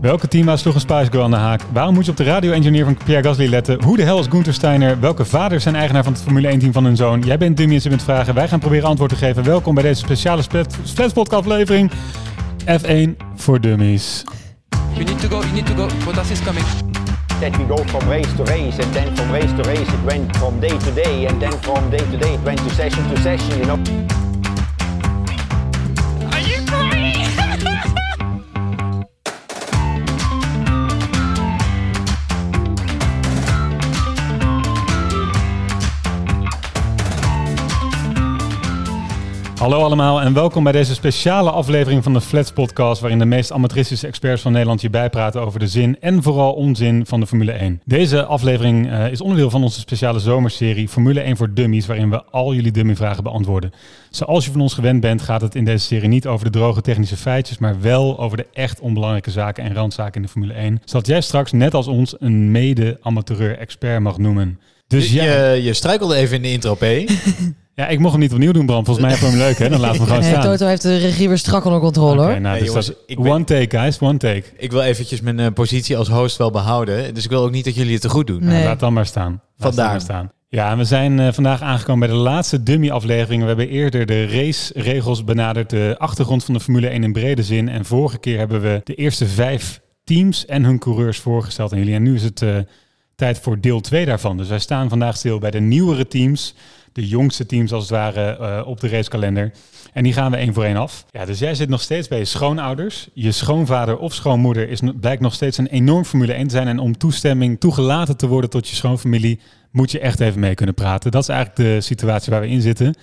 Welke team sloeg een Spice Girl aan de haak? Waarom moet je op de radio-engineer van Pierre Gasly letten? Hoe de hel is Gunther Steiner? Welke vaders zijn eigenaar van het Formule 1-team van hun zoon? Jij bent Dummy en ze bent vragen. Wij gaan proberen antwoord te geven. Welkom bij deze speciale Splats-podcast-aflevering. F1 voor Dummies. You need to go, you need to go. Bottas is coming. that we go from race to race and then from race to race it went from day to day and then from day to day it went to session to session you know Hallo allemaal en welkom bij deze speciale aflevering van de Flats Podcast, waarin de meest amateuristische experts van Nederland je bijpraten over de zin en vooral onzin van de Formule 1. Deze aflevering eh, is onderdeel van onze speciale zomerserie Formule 1 voor Dummies, waarin we al jullie dummyvragen beantwoorden. Zoals je van ons gewend bent, gaat het in deze serie niet over de droge technische feitjes, maar wel over de echt onbelangrijke zaken en randzaken in de Formule 1, zodat jij straks net als ons een mede-amateur-expert mag noemen. Dus ja, je, je struikelde even in de intro, P. ja, ik mocht hem niet opnieuw doen, Bram. Volgens mij vond je hem leuk, hè? Dan laten we hem gewoon Nee, staan. Toto heeft de regie weer strak onder controle Oké, hoor. nou, Hey, dus jongens, dat- ik ben- one take, guys, one take. Ik wil eventjes mijn eh, positie als host wel behouden. Dus ik wil ook niet dat jullie het te goed doen. Nee. Nou, laat dan maar staan. Laat Vandaar. dan maar staan. Ja, en we zijn eh, vandaag aangekomen bij de laatste dummy-aflevering. We hebben eerder de race-regels benaderd, de achtergrond van de Formule 1 in brede zin. En vorige keer hebben we de eerste vijf teams en hun coureurs voorgesteld aan jullie. En nu is het eh, tijd voor deel 2 daarvan. Dus wij staan vandaag stil bij de nieuwere teams, de jongste teams als het ware eh, op de racekalender. En die gaan we één voor één af. Ja, dus jij zit nog steeds bij je schoonouders. Je schoonvader of schoonmoeder is, blijkt nog steeds een enorm Formule 1 te zijn. En om toestemming toegelaten te worden tot je schoonfamilie, moet je echt even mee kunnen praten. Dat is eigenlijk de situatie waar we in zitten.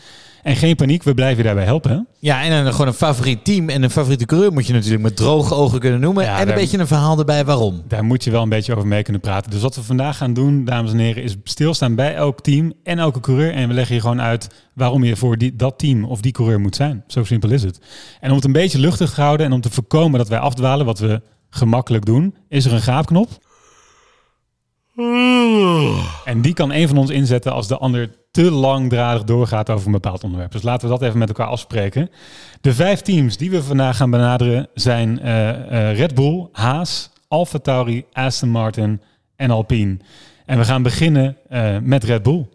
En geen paniek, we blijven je daarbij helpen. Ja, en een, gewoon een favoriet team en een favoriete coureur moet je natuurlijk met droge ogen kunnen noemen. Ja, en een beetje een verhaal erbij waarom. Daar moet je wel een beetje over mee kunnen praten. Dus wat we vandaag gaan doen, dames en heren, is stilstaan bij elk team en elke coureur. En we leggen je gewoon uit waarom je voor die, dat team of die coureur moet zijn. Zo simpel is het. En om het een beetje luchtig te houden en om te voorkomen dat wij afdwalen, wat we gemakkelijk doen, is er een gaapknop. En die kan een van ons inzetten als de ander te langdradig doorgaat over een bepaald onderwerp. Dus laten we dat even met elkaar afspreken. De vijf teams die we vandaag gaan benaderen zijn eh, eh, Red Bull, Haas, Alfa Tauri, Aston Martin en Alpine. En we gaan beginnen eh, met Red Bull.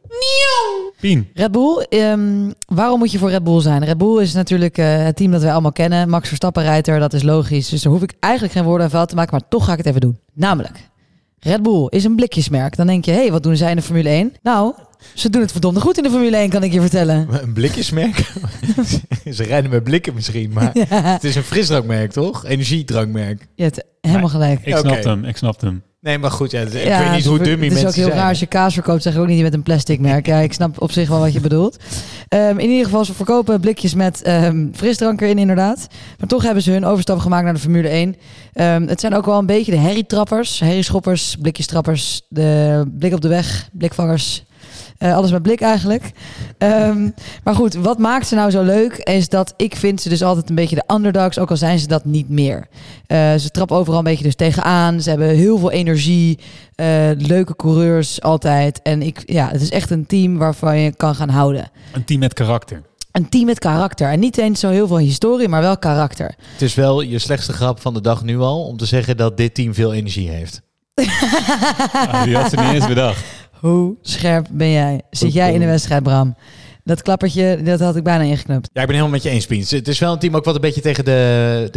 Pien. Red Bull, ehm, waarom moet je voor Red Bull zijn? Red Bull is natuurlijk eh, het team dat wij allemaal kennen. Max Verstappen rijdt er, dat is logisch. Dus daar hoef ik eigenlijk geen woorden aan vuil te maken, maar toch ga ik het even doen. Namelijk, Red Bull is een blikjesmerk. Dan denk je, hé, hey, wat doen zij in de Formule 1? Nou, ze doen het verdomde goed in de Formule 1, kan ik je vertellen. Een blikjesmerk? Ze rijden met blikken misschien, maar het is een frisdrankmerk, toch? Energiedrankmerk. Je hebt helemaal gelijk. Ik snap hem, ik snap hem. Nee, maar goed, ja, ik Ja, weet niet hoe dummy Het is mensen ook heel zijn. raar als je kaas verkoopt, zeg ik ook niet met een plastic merk. Ja, ik snap op zich wel wat je bedoelt. Ehm, in ieder geval, ze verkopen blikjes met ehm, frisdrank erin inderdaad. Maar toch hebben ze hun overstap gemaakt naar de Formule 1. Ehm, het zijn ook wel een beetje de herrietrappers, herrieschoppers, blikjestrappers, de blik op de weg, blikvangers. Eh, alles met blik eigenlijk. Ehm, maar goed, wat maakt ze nou zo leuk? Is dat ik vind ze dus altijd een beetje de underdogs, ook al zijn ze dat niet meer. Eh, ze trappen overal een beetje dus tegenaan. Ze hebben heel veel energie. eh, leuke coureurs altijd. En ik, ja, het is echt een team waarvan je kan gaan houden. Een team met karakter. Een team met karakter. En niet eens zo heel veel historie, maar wel karakter. Het is wel je slechtste grap van de dag nu al, om te zeggen dat dit team veel energie heeft. Ah, die had ze niet eens bedacht. Hoe scherp ben jij? Zit jij in de wedstrijd, Bram? Dat klappertje, dat had ik bijna ingeknupt. Ja, ik ben helemaal met je eens, Piens. Het is wel een team ook wat een beetje tegen de...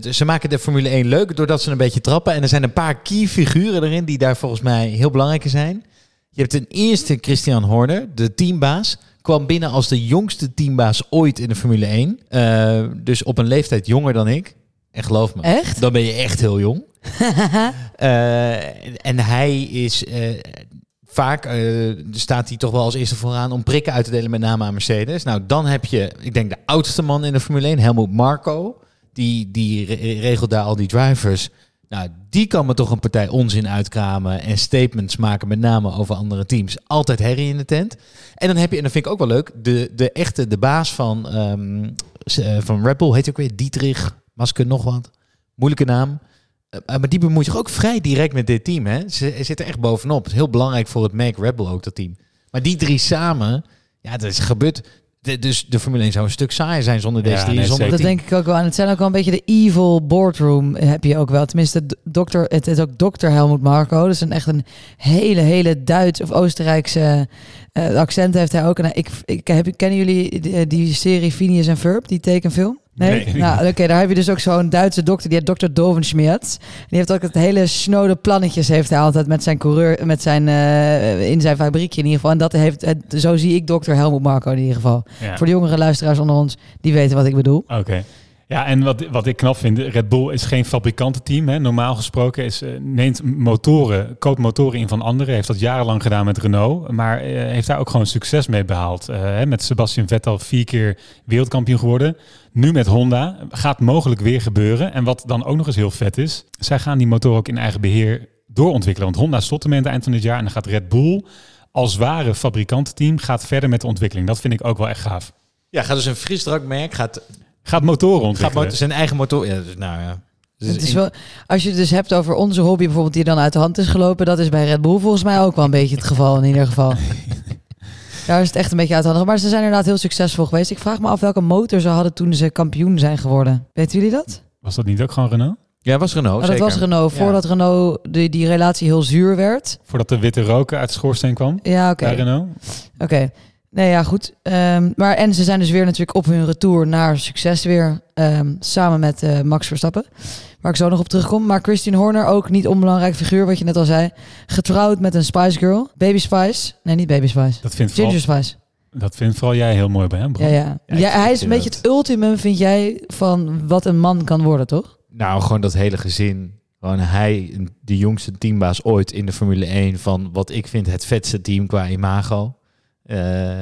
de ze maken de Formule 1 leuk doordat ze een beetje trappen. En er zijn een paar key figuren erin die daar volgens mij heel belangrijk in zijn. Je hebt ten eerste Christian Horner, de teambaas. Kwam binnen als de jongste teambaas ooit in de Formule 1. Eh, dus op een leeftijd jonger dan ik. En geloof me, Echt? dan ben je echt heel jong. Eh, en hij is... eh, vaak eh, staat hij toch wel als eerste vooraan om prikken uit te delen, met name aan Mercedes. Nou, dan heb je, ik denk, de oudste man in de Formule 1, Helmut Marko. Die, die re- regelt daar al die drivers. Nou, die kan me toch een partij onzin uitkramen en statements maken, met name over andere teams. Altijd herrie in de tent. En dan heb je, en dat vind ik ook wel leuk, de, de echte, de baas van, eh, van Red Bull, heet ook weer Dietrich, Masker nog wat. Moeilijke naam. Eh, maar die bemoeit zich ook vrij direct met dit team. Hè? Ze, ze zitten echt bovenop. Het is heel belangrijk voor het Make Red Bull ook, dat team. Maar die drie samen, ja, dat is gebeurd. De- dus de Formule 1 zou een stuk saaier zijn zonder deze Ja, drie. nee, zonder. Dat team. denk ik ook wel. En het zijn ook wel een beetje de evil boardroom heb je ook wel. Tenminste, dokter, het is ook dokter Helmut Marko. Dat is een echt een hele, hele Duits of Oostenrijkse eh, accent heeft hij ook. En ik, ik, heb, kennen jullie die, die serie Phineas en Ferb, die tekenfilm? Nee? Nee. Nou, oké, daar heb je dus ook zo'n Duitse dokter, die heet dokter Dovenschmerz. Die heeft ook het hele snode plannetjes heeft hij altijd met zijn coureur, met zijn, eh, in zijn fabriekje in ieder geval. En dat heeft, het, zo zie ik dokter Helmut Marko in ieder geval. Ja. Voor de jongere luisteraars onder ons, die weten wat ik bedoel. Oké. Ja, en wat, wat ik knap vind, Red Bull is geen fabrikantenteam. Hè. Normaal gesproken is, eh, neemt motoren, koopt motoren in van anderen. Heeft dat jarenlang gedaan met Renault. Maar eh, heeft daar ook gewoon succes mee behaald. Eh, hè, met Sebastian Vettel vier keer wereldkampioen geworden. Nu met Honda. Gaat mogelijk weer gebeuren. En wat dan ook nog eens heel vet is. Zij gaan die motor ook in eigen beheer doorontwikkelen. Want Honda stopt ermee aan het eind van dit jaar. En dan gaat Red Bull als ware fabrikantenteam gaat verder met de ontwikkeling. Dat vind ik ook wel echt gaaf. Ja, gaat dus een frisdrankmerk, gaat, Gaat motoren gaat ontwikkelen. motor- zijn eigen motor... Ja, dus, nou ja. Dus Het is wel, als je het dus hebt over onze hobby bijvoorbeeld die dan uit de hand is gelopen, dat is bij Red Bull volgens mij ook wel een beetje het geval in ieder geval. Daar is het echt een beetje uit de hand. gelopen. Maar ze zijn inderdaad heel succesvol geweest. Ik vraag me af welke motor ze hadden toen ze kampioen zijn geworden. Weten jullie dat? Was dat niet ook gewoon Renault? ja, was Renault, Oh, dat zeker. was Renault. Ja. Voordat Renault die, die relatie heel zuur werd. Voordat de witte roken uit de schoorsteen kwam Ja, oké. bij Renault? Oké. Nee, ja, goed. Ehm, maar en ze zijn dus weer natuurlijk op hun retour naar succes weer. ehm, samen met eh, Max Verstappen. Waar ik zo nog op terugkom. Maar Christine Horner, ook niet onbelangrijk figuur, wat je net al zei. Getrouwd met een Spice Girl. Baby Spice. Nee, niet Baby Spice. Dat vindt, vooral, Ginger Spice. dat vindt vooral jij heel mooi bij hem, Bram. Ja, ja. Ja, hij is een beetje het- het ultimum, vind jij, van wat een man kan worden, toch? Nou, gewoon dat hele gezin. Gewoon hij, de jongste teambaas ooit in de Formule 1 van wat ik vind het vetste team qua imago. Eh,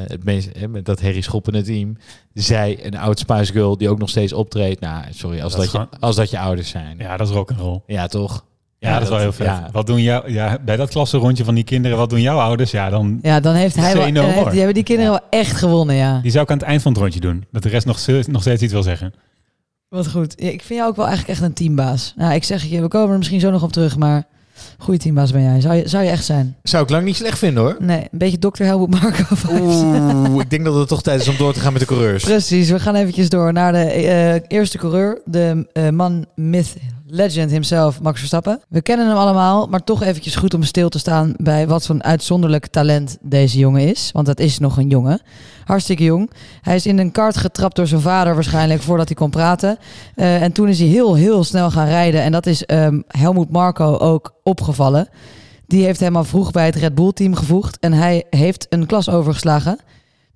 het meest, hè, met dat Harry Schoppende team. Zij, een oud Spice Girl die ook nog steeds optreedt. Nou, sorry, als Dat je, als dat je ouders zijn. Ja, Ja, dat is rock'n'roll. toch? Ja, dat is wel heel vet. Ja, Wat doen jou, ja, bij dat klassenrondje van die kinderen, wat doen jouw ouders? Ja, dan, Ja, dan heeft hij wel, no heeft- die hebben die kinderen wel echt gewonnen, ja. die zou ik aan het eind van het rondje doen. Dat de rest nog, nog steeds iets wil zeggen. Wat goed. Ja, ik vind jou ook wel eigenlijk echt een teambaas. Nou, ik zeg het je, we komen er misschien zo nog op terug, maar goede teambaas ben jij. Zou je, zou je echt zijn? Zou ik lang niet slecht vinden hoor. Nee, een beetje Dr. Helmut Marko vibes. Oeh, ik denk dat het toch tijd is om door te gaan met de coureurs. Precies, we gaan eventjes door naar de eh, eerste coureur. De eh, man, myth, legend himself, Max Verstappen. We kennen hem allemaal, maar toch eventjes goed om stil te staan bij wat voor een uitzonderlijk talent deze jongen is. Want dat is nog een jongen. Hartstikke jong. Hij is in een kart getrapt door zijn vader waarschijnlijk voordat hij kon praten. Eh, en toen is hij heel, heel snel gaan rijden. En dat is ehm Helmut Marko ook opgevallen. Die heeft hem al vroeg bij het Red Bull team gevoegd. En hij heeft een klas overgeslagen.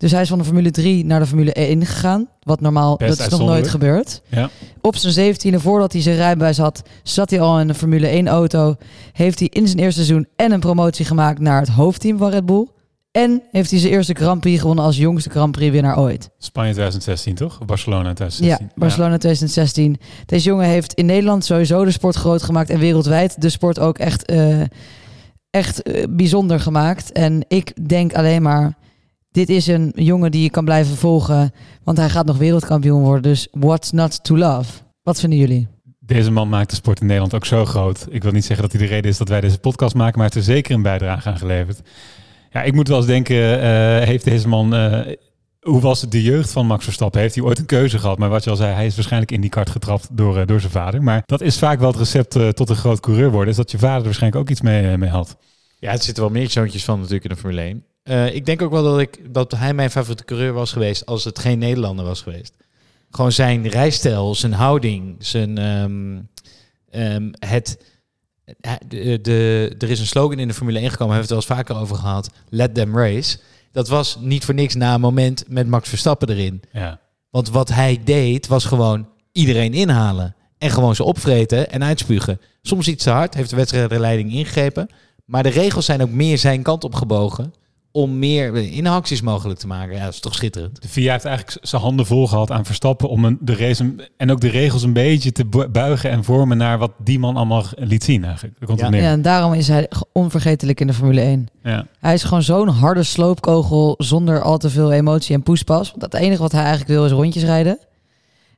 Dus hij is van de Formule 3 naar de Formule 1 gegaan. Wat normaal, Best dat is nog nooit gebeurd. Ja. Op zijn 17e, voordat hij zijn rijbewijs had, zat hij al in een Formule 1 auto. Heeft hij in zijn eerste seizoen en een promotie gemaakt naar het hoofdteam van Red Bull. En heeft hij zijn eerste Grand Prix gewonnen als jongste Grand Prix winnaar ooit. Spanje 2016, toch? Barcelona 2016. Ja, Barcelona 2016. Deze jongen heeft in Nederland sowieso de sport groot gemaakt en wereldwijd de sport ook echt, eh, echt eh, bijzonder gemaakt. En ik denk alleen maar, dit is een jongen die je kan blijven volgen, want hij gaat nog wereldkampioen worden. Dus what's not to love? Wat vinden jullie? Deze man maakt de sport in Nederland ook zo groot. Ik wil niet zeggen dat hij de reden is dat wij deze podcast maken, maar hij heeft er zeker een bijdrage aan geleverd. Ja, ik moet wel eens denken, eh, heeft deze man... eh, hoe was het de jeugd van Max Verstappen? Heeft hij ooit een keuze gehad? Maar wat je al zei, hij is waarschijnlijk in die kart getrapt door, eh, door zijn vader. Maar dat is vaak wel het recept tot een groot coureur worden. Is dat je vader er waarschijnlijk ook iets mee, mee had. Ja, het zitten wel meer zoontjes van natuurlijk in de Formule 1. Eh, ik denk ook wel dat, ik, dat hij mijn favoriete coureur was geweest als het geen Nederlander was geweest. Gewoon zijn rijstijl, zijn houding, zijn... ehm, ehm, het, eh, de, de, er is een slogan in de Formule 1 gekomen, hebben we het wel eens vaker over gehad. Let them race. Dat was niet voor niks na een moment met Max Verstappen erin. Ja. Want wat hij deed, was gewoon iedereen inhalen. En gewoon ze opvreten en uitspugen. Soms iets te hard, heeft de wedstrijdleiding ingegrepen. Maar de regels zijn ook meer zijn kant op gebogen. Om meer inhacties mogelijk te maken. Ja, dat is toch schitterend. De VIA heeft eigenlijk zijn handen vol gehad aan Verstappen om een, de race en ook de regels een beetje te bu- buigen en vormen naar wat die man allemaal liet zien eigenlijk. Komt Ja. neer. Ja, en daarom is hij onvergetelijk in de Formule 1. Ja. Hij is gewoon zo'n harde sloopkogel zonder al te veel emotie en poespas. Want het enige wat hij eigenlijk wil is rondjes rijden.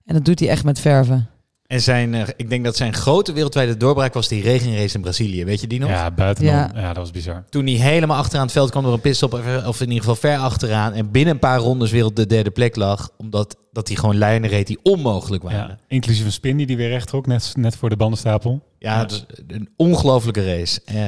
En dat doet hij echt met verven. En zijn, eh, ik denk dat zijn grote wereldwijde doorbraak was die regenrace in Brazilië. Weet je die nog? Ja, buitenom. Ja. Ja. dat was bizar. Toen hij helemaal achteraan het veld kwam door een pitstop, of in ieder geval ver achteraan. En binnen een paar rondes weer op de derde plek lag. Omdat dat hij gewoon lijnen reed die onmogelijk waren. Ja. Inclusief een spin die die weer recht trok, net, net voor de bandenstapel. Ja, het is een ongelofelijke race. Eh,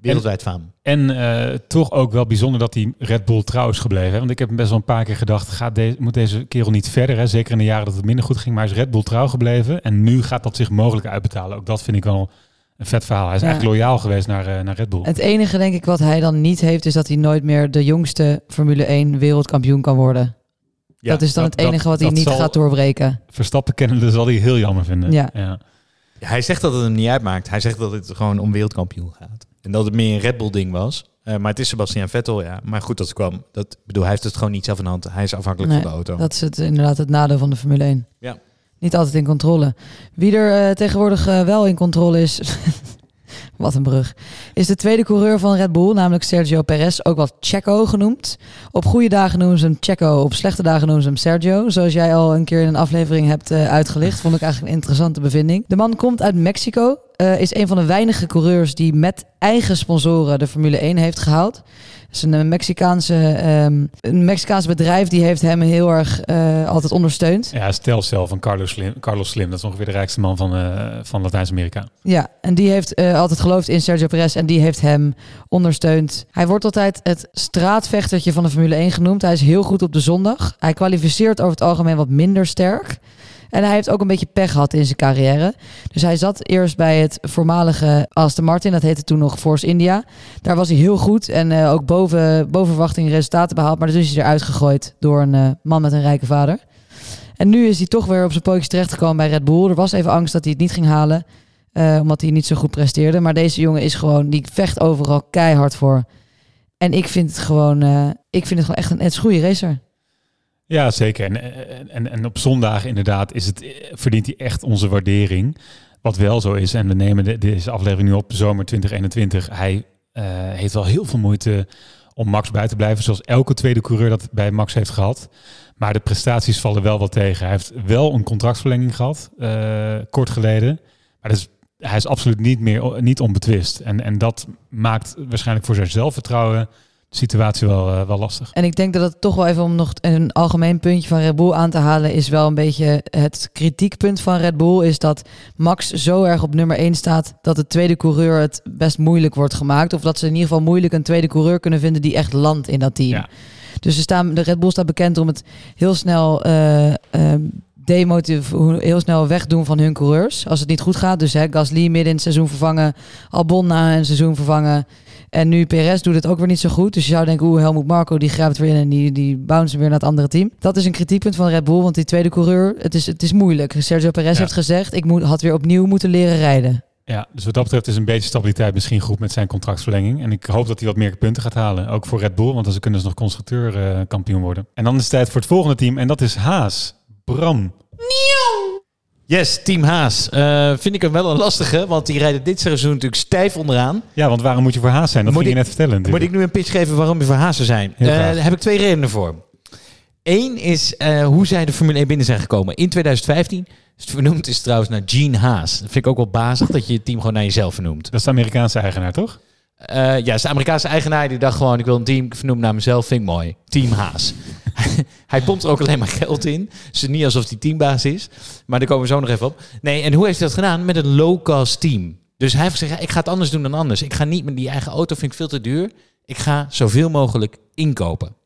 wereldwijd faam. En eh, toch ook wel bijzonder dat die Red Bull trouw is gebleven. Hè? Want ik heb best wel een paar keer gedacht, gaat de, moet deze kerel niet verder? Hè? Zeker in de jaren dat het minder goed ging. Maar hij is Red Bull trouw gebleven. En nu gaat dat zich mogelijk uitbetalen. Ook dat vind ik wel een vet verhaal. Hij is Ja. eigenlijk loyaal geweest naar, eh, naar Red Bull. Het enige, denk ik, wat hij dan niet heeft, is dat hij nooit meer de jongste Formule 1 wereldkampioen kan worden. Ja, dat is dan dat- het enige dat- wat hij dat niet zal gaat doorbreken. Verstappen kennende zal hij heel jammer vinden. Ja. hij zegt dat het hem niet uitmaakt. Hij zegt dat het gewoon om wereldkampioen gaat. En dat het meer een Red Bull ding was. Eh, maar het is Sebastian Vettel, ja. Maar goed, dat kwam. Dat, bedoel, hij heeft het gewoon niet zelf in de hand. Hij is afhankelijk Nee, van de auto. Dat is het, inderdaad het nadeel van de Formule 1. Ja. Niet altijd in controle. Wie er eh, tegenwoordig eh, wel in controle is, wat een brug, is de tweede coureur van Red Bull, namelijk Sergio Perez, ook wel Checo genoemd. Op goede dagen noemen ze hem Checo, op slechte dagen noemen ze hem Sergio. Zoals jij al een keer in een aflevering hebt eh, uitgelicht, vond ik eigenlijk een interessante bevinding. De man komt uit Mexico, eh, is een van de weinige coureurs die met eigen sponsoren de Formule 1 heeft gehaald. Het is een eh, Mexicaanse, ehm, een Mexicaans bedrijf die heeft hem heel erg eh, altijd ondersteund. Ja, stel zelf van Carlos Slim. Carlos Slim, dat is ongeveer de rijkste man van, eh, van Latijns-Amerika. Ja, en die heeft altijd geloofd in Sergio Perez en die heeft hem ondersteund. Hij wordt altijd het straatvechtertje van de Formule 1 genoemd. Hij is heel goed op de zondag. Hij kwalificeert over het algemeen wat minder sterk. En hij heeft ook een beetje pech gehad in zijn carrière. Dus hij zat eerst bij het voormalige Aston Martin, dat heette toen nog Force India. Daar was hij heel goed en eh, ook boven, boven verwachting resultaten behaald. Maar toen is hij eruit gegooid door een eh, man met een rijke vader. En nu is hij toch weer op zijn pootjes terechtgekomen bij Red Bull. Er was even angst dat hij het niet ging halen. Eh, omdat hij niet zo goed presteerde. Maar deze jongen is gewoon, die vecht overal keihard voor. En ik vind het gewoon, ik vind het gewoon echt een, is een goede racer. Ja, zeker. En, en, en, op zondag inderdaad is het, verdient hij echt onze waardering. Wat wel zo is, en we nemen de- deze aflevering nu op zomer 2021. Hij eh, heeft wel heel veel moeite om Max bij te blijven. Zoals elke tweede coureur dat bij Max heeft gehad. Maar de prestaties vallen wel wat tegen. Hij heeft wel een contractverlenging gehad, eh, kort geleden. Maar dat is, hij is absoluut niet meer niet onbetwist. En, en dat maakt waarschijnlijk voor zijn zelfvertrouwen situatie wel, eh, wel lastig. En ik denk dat het toch wel even om nog een algemeen puntje van Red Bull aan te halen, is wel een beetje het kritiekpunt van Red Bull. Is dat Max zo erg op nummer 1 staat dat de tweede coureur het best moeilijk wordt gemaakt. Of dat ze in ieder geval moeilijk een tweede coureur kunnen vinden die echt landt in dat team. Ja. Dus ze staan, de Red Bull staat bekend om het heel snel demotiv- hoe- heel snel wegdoen van hun coureurs. Als het niet goed gaat. Dus hè, Gasly midden in het seizoen vervangen. Albon na een seizoen vervangen. En nu Perez doet het ook weer niet zo goed. Dus je zou denken, oeh, Helmut Marco die grijpt weer in en die, die bounce weer naar het andere team. Dat is een kritiekpunt van Red Bull, want die tweede coureur, het is, het is moeilijk. Sergio Perez Ja. heeft gezegd, ik moet, had weer opnieuw moeten leren rijden. Ja, dus wat dat betreft is een beetje stabiliteit misschien goed met zijn contractverlenging. En ik hoop dat hij wat meer punten gaat halen. Ook voor Red Bull, want dan kunnen ze nog constructeur eh, kampioen worden. En dan is het tijd voor het volgende team en dat is Haas. Bram. Yes, Team Haas. Eh, vind ik hem wel een lastige, want die rijden dit seizoen natuurlijk stijf onderaan. Ja, want waarom moet je voor Haas zijn? Dat Moet ging je net vertellen Moet natuurlijk. ik nu een pitch geven waarom we voor Haas zou zijn? Eh, daar heb ik twee redenen voor. Eén is eh, hoe zij de Formule 1 binnen zijn gekomen. In 2015 is het vernoemd is trouwens naar Gene Haas. Dat vind ik ook wel bazig dat je je team gewoon naar jezelf vernoemt. Dat is de Amerikaanse eigenaar, toch? Eh, ja, de Amerikaanse eigenaar die dacht gewoon, ik wil een team vernoemen naar mezelf, vind ik mooi. Team Haas. hij pompt er ook alleen maar geld in. Dus het is niet alsof hij teambaas is. Maar daar komen we zo nog even op. Nee, en hoe heeft hij dat gedaan? Met een low-cost team. Dus hij heeft gezegd, ik ga het anders doen dan anders. Ik ga niet met die eigen auto, vind ik veel te duur. Ik ga zoveel mogelijk inkopen.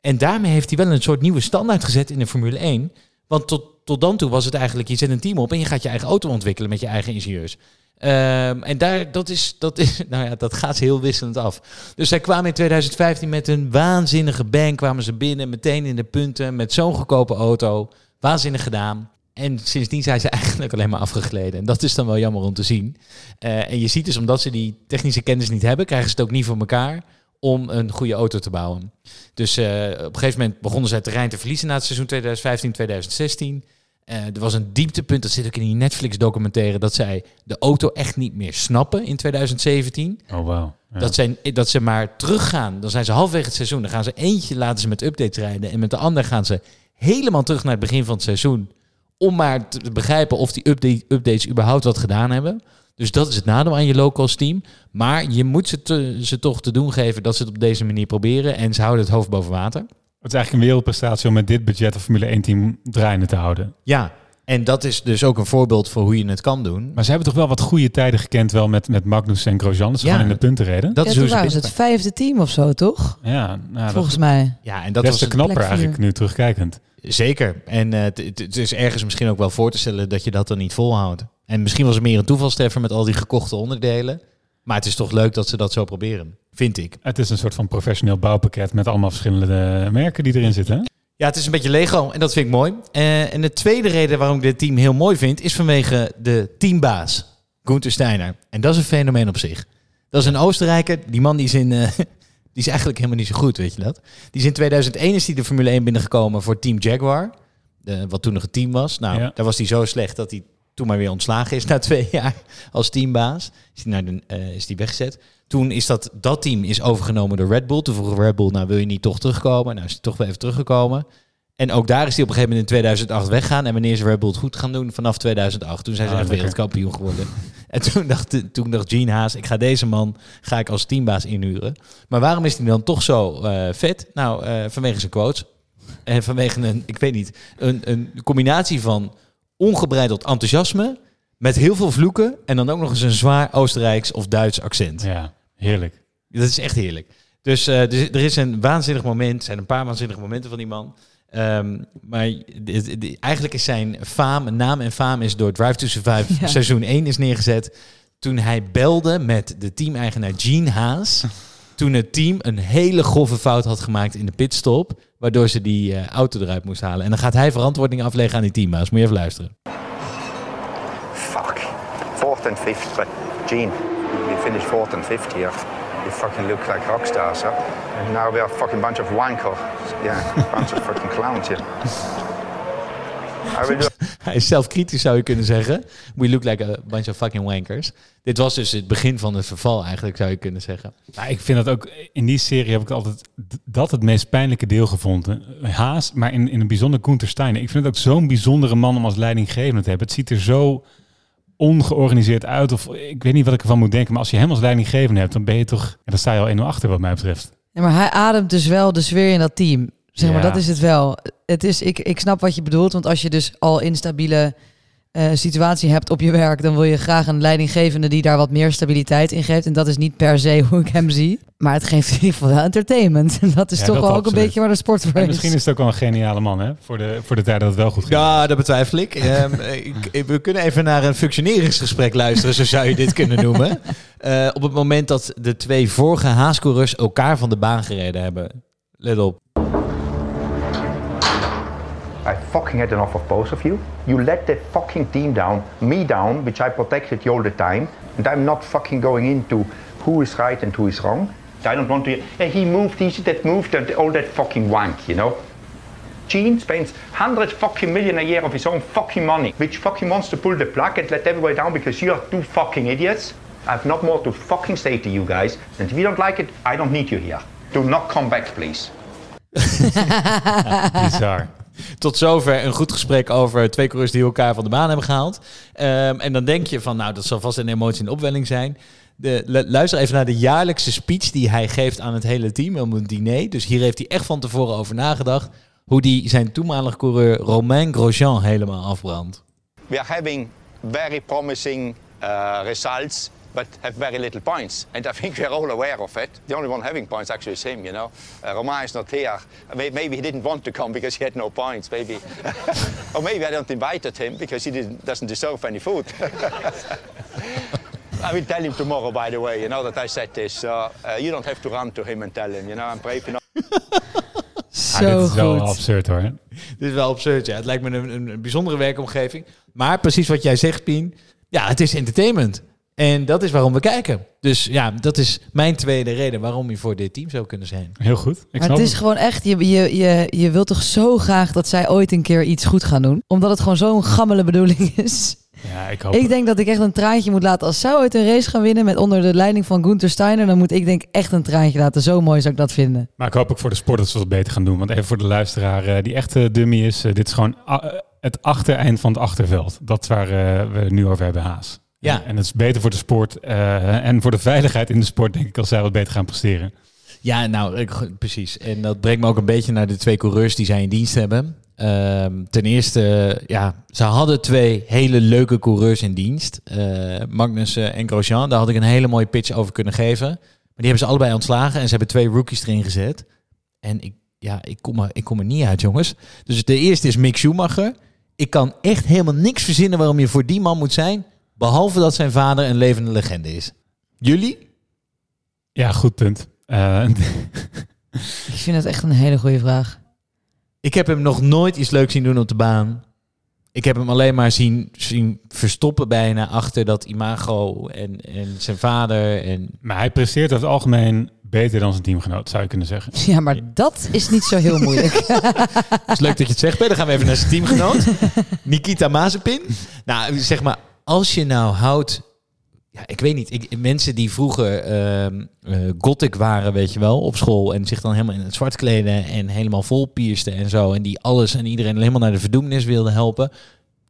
En daarmee heeft hij wel een soort nieuwe standaard gezet in de Formule 1. Want tot, tot dan toe was het eigenlijk, je zet een team op en je gaat je eigen auto ontwikkelen met je eigen ingenieurs. Ehm, en daar, dat, is, dat, is, nou ja, dat gaat heel wisselend af. Dus zij kwamen in 2015 met een waanzinnige bang, kwamen ze binnen, meteen in de punten, met zo'n goedkope auto. Waanzinnig gedaan. En sindsdien zijn ze eigenlijk alleen maar afgegleden. En dat is dan wel jammer om te zien. Eh, en je ziet dus, omdat ze die technische kennis niet hebben, krijgen ze het ook niet voor elkaar om een goede auto te bouwen. Dus eh, op een gegeven moment begonnen zij terrein te verliezen na het seizoen 2015-2016. Eh, er was een dieptepunt, dat zit ook in die Netflix-documentaire, dat zij de auto echt niet meer snappen in 2017. Oh, wauw. Ja. Dat, zijn, dat ze maar teruggaan. Dan zijn ze halverwege het seizoen. Dan gaan ze eentje laten ze met updates rijden. En met de ander gaan ze helemaal terug naar het begin van het seizoen. om maar te begrijpen of die update, updates überhaupt wat gedaan hebben. Dus dat is het nadeel aan je locals team. Maar je moet ze, te- ze toch te doen geven dat ze het op deze manier proberen. En ze houden het hoofd boven water. Het is eigenlijk een wereldprestatie om met dit budget een Formule 1 team draaiende te houden. Ja, en dat is dus ook een voorbeeld voor hoe je het kan doen. Maar ze hebben toch wel wat goede tijden gekend wel met, met Magnus en Grosjean. Dat ze Ja. gewoon in de punten reden. Dat Ja, is hoe ze ze het vijfde team of zo, toch? Ja, nou, Volgens dat mij. Ja, en dat was te het- knapper eigenlijk nu terugkijkend. Zeker. En eh, het is ergens misschien ook wel voor te stellen dat je dat dan niet volhoudt. En misschien was het meer een toevalstreffer met al die gekochte onderdelen. Maar het is toch leuk dat ze dat zo proberen. Vind ik. Het is een soort van professioneel bouwpakket met allemaal verschillende merken die erin zitten. hè? Ja, het is een beetje Lego en dat vind ik mooi. Eh, en de tweede reden waarom ik dit team heel mooi vind, is vanwege de teambaas, Gunther Steiner. En dat is een fenomeen op zich. Dat is een Oostenrijker. Die man die is, in, eh, die is eigenlijk helemaal niet zo goed, weet je dat? Die is in 2001 is die de Formule 1 binnengekomen voor Team Jaguar. De, wat toen nog een team was. Nou, Ja. daar was hij zo slecht dat hij toen maar weer ontslagen is na twee jaar als teambaas. Is hij, naar de, eh, is die weggezet. Toen is dat, dat team is overgenomen door Red Bull. Toen vroeg Red Bull, nou wil je niet toch terugkomen? Nou is hij toch wel even teruggekomen. En ook daar is hij op een gegeven moment in 2008 weggaan. En wanneer is Red Bull het goed gaan doen? Vanaf 2008. Toen zijn ze Ah, echt wereldkampioen geworden. En toen dacht, toen dacht Gene Haas, ik ga deze man ga ik als teambaas inhuren. Maar waarom is hij dan toch zo eh, vet? Nou, eh, vanwege zijn quotes. En vanwege een, ik weet niet, een, een combinatie van ongebreideld enthousiasme met heel veel vloeken en dan ook nog eens een zwaar Oostenrijks of Duits accent. Ja, heerlijk. Dat is echt heerlijk. Dus, eh, dus er is een waanzinnig moment, er zijn een paar waanzinnige momenten van die man. Ehm, maar dit- dit- eigenlijk is zijn faam, naam en faam is door Drive to Survive Ja. seizoen 1 is neergezet. Toen hij belde met de teameigenaar Gene Haas. Toen het team een hele grove fout had gemaakt in de pitstop. Waardoor ze die eh, auto eruit moest halen. En dan gaat hij verantwoording afleggen aan die teambaas. Moet je even luisteren. Fuck. Fourth and fifth, but Gene, we finished fourth and fifth here. You fucking look like rock stars, huh? And now we are fucking bunch of wankers. Yeah, bunch of fucking clowns here. Hij is zelf kritisch, zou je kunnen zeggen. We look like a bunch of fucking wankers. Dit was dus het begin van het verval, eigenlijk, zou je kunnen zeggen. Nou, ik vind dat ook in die serie heb ik altijd dat het meest pijnlijke deel gevonden. Haas, maar in, in een bijzonder Gunther Steiner. Ik vind het ook zo'n bijzondere man om als leidinggevende te hebben. Het ziet er zo ongeorganiseerd uit. Of ik weet niet wat ik ervan moet denken. Maar als je hem als leidinggevende hebt, dan ben je toch. Ja, dan sta je al 1-0 achter, wat mij betreft. Ja, maar hij ademt dus wel de sfeer in dat team. Zeg maar, Ja. dat is het wel. Het is, ik, ik snap wat je bedoelt, want als je dus al instabiele eh, situatie hebt op je werk, dan wil je graag een leidinggevende die daar wat meer stabiliteit in geeft. En dat is niet per se hoe ik hem zie. Maar het geeft in ieder geval wel entertainment. En dat is Ja, toch dat wel ook een beetje waar de sport voor En is. misschien is het ook wel een geniale man, hè? Voor de, voor de tijd dat het wel goed ging. Ja, dat betwijfel ik. Ehm, ik, ik- We kunnen even naar een functioneringsgesprek luisteren, zo zou je dit kunnen noemen. Eh, op het moment dat de twee vorige haascoureurs elkaar van de baan gereden hebben. Let op. fucking had enough of both of you. You let the fucking team down, me down, which I protected you all the time, and I'm not fucking going into who is right and who is wrong. I don't want to. "Yeah, he moved, he did that moved, and all that fucking wank, you know. Gene spends 100 fucking million a year of his own fucking money, which fucking wants to pull the plug and let everybody down because you are two fucking idiots. I have not more to fucking say to you guys, and if you don't like it, I don't need you here. Do not come back, please. Bizar. Tot zover een goed gesprek over twee coureurs die elkaar van de baan hebben gehaald. Ehm, en dan denk je van, nou, dat zal vast een emotie in opwelling zijn. De, lu- luister even naar de jaarlijkse speech die hij geeft aan het hele team om een diner. Dus hier heeft hij echt van tevoren over nagedacht hoe hij zijn toenmalige coureur Romain Grosjean helemaal afbrandt. we are having very promising uh, results, but have very little points. And I think we're all aware of it. The only one having points actually is him, you know. Uh, Romain is not here. May- Maybe he didn't want to come because he had no points, maybe. or maybe I don't invited him because he didn't, doesn't deserve any food. I will tell him tomorrow, by the way, you know, that I said this. So uh, you don't have to run to him and tell him, you know, I'm brave enough. Ah, Zo dit is wel goed. absurd hoor. Dit is wel absurd, ja. Het lijkt me een, een, een bijzondere werkomgeving. Maar precies wat jij zegt, Pien. Ja, het is entertainment. En dat is waarom we kijken. Dus ja, dat is mijn tweede reden waarom je voor dit team zou kunnen zijn. Heel goed. Ik Maar snap het is gewoon echt, je, je, je, je wilt toch zo graag dat zij ooit een keer iets goed gaan doen? Omdat het gewoon zo'n gammele bedoeling is. Ja, ik hoop Ik denk dat ik echt een traantje moet laten. Als zij ooit een race gaan winnen met onder de leiding van Gunther Steiner, dan moet ik denk echt een traantje laten. Zo mooi zou ik dat vinden. Maar ik hoop ook voor de sport dat ze dat beter gaan doen. Want even voor de luisteraar eh, die echt dummy is. eh, dit is gewoon ah, eh, het achtereind van het achterveld. Dat is waar eh, we het nu over hebben, Haas. Ja. En, het is beter voor de sport eh, en voor de veiligheid in de sport, denk ik, als zij wat beter gaan presteren. Ja, nou, ik- precies. En dat brengt me ook een beetje naar de twee coureurs die zij in dienst hebben. Ehm, ten eerste, ja, ze hadden twee hele leuke coureurs in dienst. Eh Magnussen en Grosjean. Daar had ik een hele mooie pitch over kunnen geven. Maar die hebben ze allebei ontslagen en ze hebben twee rookies erin gezet. En ik, ja, ik kom, er, ik kom er niet uit, jongens. Dus de eerste is Mick Schumacher. Ik kan echt helemaal niks verzinnen waarom je voor die man moet zijn. Behalve dat zijn vader een levende legende is. Jullie? Ja, goed punt. Eh, Ik vind het echt een hele goede vraag. Ik heb hem nog nooit iets leuks zien doen op de baan. Ik heb hem alleen maar zien, zien verstoppen bijna achter dat imago en, en zijn vader. En maar hij presteert over het algemeen beter dan zijn teamgenoot, zou je kunnen zeggen. Ja, maar dat is niet zo heel moeilijk. Het is leuk dat je het zegt, Ben. Dan gaan we even naar zijn teamgenoot. Nikita Mazepin. Nou, zeg maar, als je nou houdt... Ja, ik weet niet. Ik, mensen die vroeger ehm eh, gothic waren, weet je wel, op school... en zich dan helemaal in het zwart kleden en helemaal vol piersten en zo... en die alles en iedereen helemaal naar de verdoemenis wilden helpen...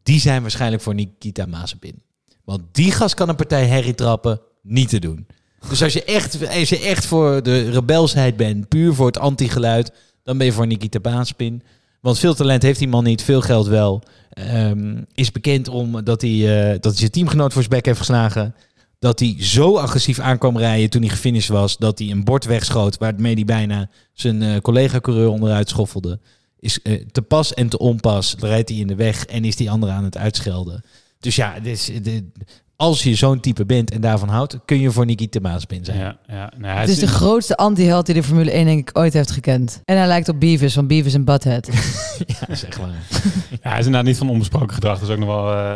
die zijn waarschijnlijk voor Nikita Mazepin. Want die gast kan een partij herrie trappen, niet te doen. Dus als je echt, als je echt voor de rebelsheid bent, puur voor het anti-geluid... dan ben je voor Nikita Mazepin... Want veel talent heeft die man niet, veel geld wel. Ehm, is bekend om dat hij, eh, dat hij zijn teamgenoot voor zijn bek heeft geslagen. Dat hij zo agressief aankwam rijden toen hij gefinished was. Dat hij een bord wegschoot waarmee hij bijna zijn eh, collega-coureur onderuit schoffelde. Is eh, te pas en te onpas rijdt hij in de weg en is die andere aan het uitschelden. Dus ja, dit is, dit- als je zo'n type bent en daarvan houdt, kun je voor Nikita Mazepin zijn. Ja, ja. Nou, hij Het is de grootste anti-held die de Formule 1 denk ik ooit heeft gekend. En hij lijkt op Beavis van Beavis en Butthead. Ja, zeg maar. Ja, hij is inderdaad niet van onbesproken gedrag. Er is ook nog wel eh,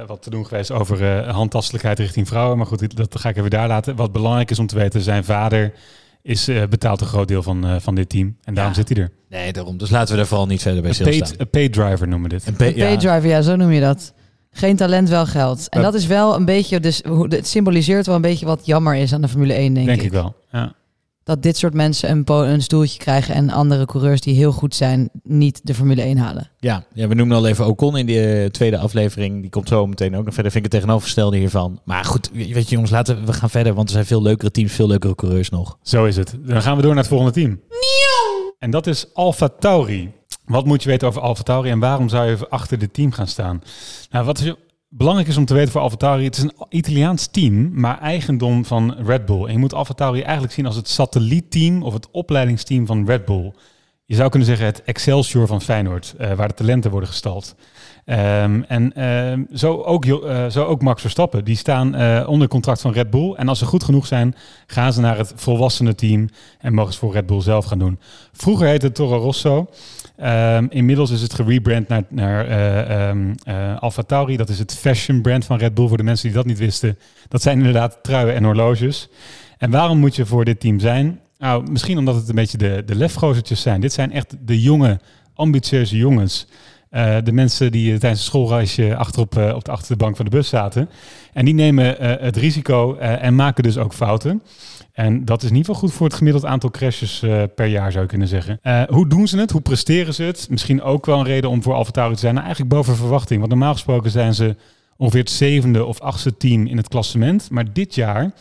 eh, wat te doen geweest over eh, handtastelijkheid richting vrouwen. Maar goed, dat ga ik even daar laten. Wat belangrijk is om te weten, zijn vader is, eh, betaalt een groot deel van, eh, van dit team. En daarom Ja. zit hij er. Nee, daarom. Dus laten we daar vooral niet verder bij stilstaan. paid, een paid driver noemen we dit. Een pa- Een ja. paydriver, ja, zo noem je dat. Geen talent, wel geld. En Dat- dat is wel een beetje, dus hoe- het symboliseert wel een beetje wat jammer is aan de Formule 1, denk, Denk ik wel. Ja. Dat dit soort mensen een, een stoeltje krijgen en andere coureurs die heel goed zijn, niet de Formule 1 halen. Ja, ja, we noemen al even Ocon in die eh, tweede aflevering. Die komt zo meteen ook nog verder. Vind ik het tegenovergestelde hiervan. Maar goed, weet je jongens, laten we, we gaan verder. Want er zijn veel leukere teams, veel leukere coureurs nog. Zo is het. Dan gaan we door naar het volgende team. En dat is Alfa Tauri. Wat moet je weten over Alfa Tauri en waarom zou je achter dit team gaan staan? Nou, wat belangrijk is om te weten voor Alfa Tauri, het is een Italiaans team, maar eigendom van Red Bull. En je moet Alfa Tauri eigenlijk zien als het satellietteam of het opleidingsteam van Red Bull. Je zou kunnen zeggen het Excelsior van Feyenoord, eh, waar de talenten worden gestald. Ehm, en ehm, zo, ook, eh, zo ook Max Verstappen. Die staan eh, onder contract van Red Bull. En als ze goed genoeg zijn, gaan ze naar het volwassene team en mogen ze voor Red Bull zelf gaan doen. Vroeger heette het Toro Rosso. Ehm, inmiddels is het gerebrand naar, naar eh, Alfa Tauri. Dat is het fashion brand van Red Bull. Voor de mensen die dat niet wisten. Dat zijn inderdaad truien en horloges. En waarom moet je voor dit team zijn? Nou, misschien omdat het een beetje de, de lefgozertjes zijn. Dit zijn echt de jonge, ambitieuze jongens. Eh, de mensen die eh, tijdens een schoolreisje achterop eh, op de achterbank van de bus zaten. En die nemen het risico en maken dus ook fouten. En dat is in ieder geval goed voor het gemiddeld aantal crashes per jaar, zou je kunnen zeggen. Hoe doen ze het? Hoe presteren ze het? Misschien ook wel een reden om voor Alfa Tauri te zijn. Nou, eigenlijk boven verwachting. Want normaal gesproken zijn ze ongeveer het zevende of achtste team in het klassement. Maar dit jaar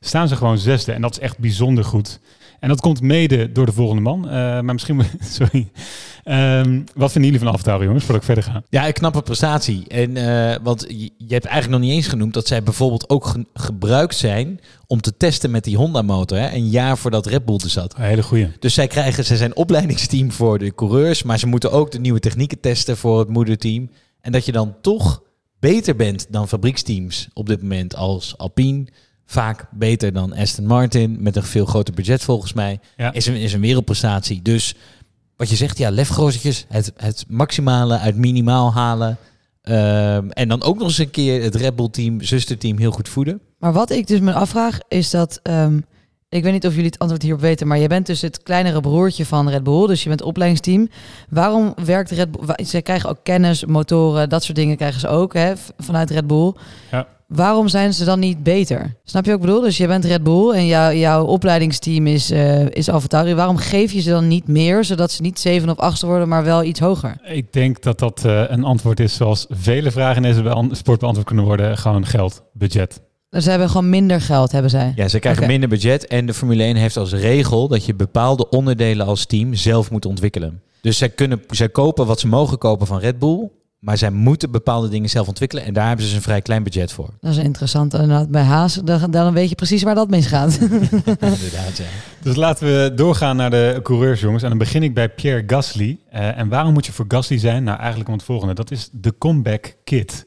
staan ze gewoon zesde. En dat is echt bijzonder goed. En dat komt mede door de volgende man. Eh, maar misschien... Sorry. Ehm, wat vinden jullie van Tauri, jongens, voordat ik verder ga? Ja, een knappe prestatie. En, eh, want je, hebt eigenlijk nog niet eens genoemd dat zij bijvoorbeeld ook ge- gebruikt zijn om te testen met die Honda-motor. Een jaar voordat Red Bull er zat. Een hele goeie. Dus zij krijgen, zij zijn opleidingsteam voor de coureurs, maar ze moeten ook de nieuwe technieken testen voor het moederteam. En dat je dan toch beter bent dan fabrieksteams op dit moment als Alpine. Vaak beter dan Aston Martin, met een veel groter budget volgens mij. Ja. Is, een, is een wereldprestatie. Dus wat je zegt, ja, lefgozertjes, het, het maximale uit minimaal halen. Ehm, en dan ook nog eens een keer het Red Bull team, zusterteam, heel goed voeden. Maar wat ik dus me afvraag is dat, ehm, ik weet niet of jullie het antwoord hierop weten, maar je bent dus het kleinere broertje van Red Bull, dus je bent opleidingsteam. Waarom werkt Red Bull? Ze krijgen ook kennis, motoren, dat soort dingen krijgen ze ook hè, vanuit Red Bull. Ja. Waarom zijn ze dan niet beter? Snap je wat ik bedoel? Dus je bent Red Bull en jou, jouw opleidingsteam is, eh is AlphaTauri. Waarom geef je ze dan niet meer, zodat ze niet zeven of achtste worden, maar wel iets hoger? Ik denk dat dat eh, een antwoord is zoals vele vragen in deze sport beantwoord kunnen worden. Gewoon geld, budget. Dus ze hebben gewoon minder geld, hebben zij. Ja, ze krijgen minder budget. En de Formule 1 heeft als regel dat je bepaalde onderdelen als team zelf moet ontwikkelen. Dus zij, kunnen, zij kopen wat ze mogen kopen van Red Bull. Maar zij moeten bepaalde dingen zelf ontwikkelen. En daar hebben ze dus een vrij klein budget voor. Dat is interessant. Inderdaad, bij Haas, dan, dan weet je precies waar dat misgaat. Inderdaad, ja. Dus laten we doorgaan naar de coureurs, jongens. En dan begin ik bij Pierre Gasly. Eh, en waarom moet je voor Gasly zijn? Nou, eigenlijk om het volgende. Dat is de comeback kit.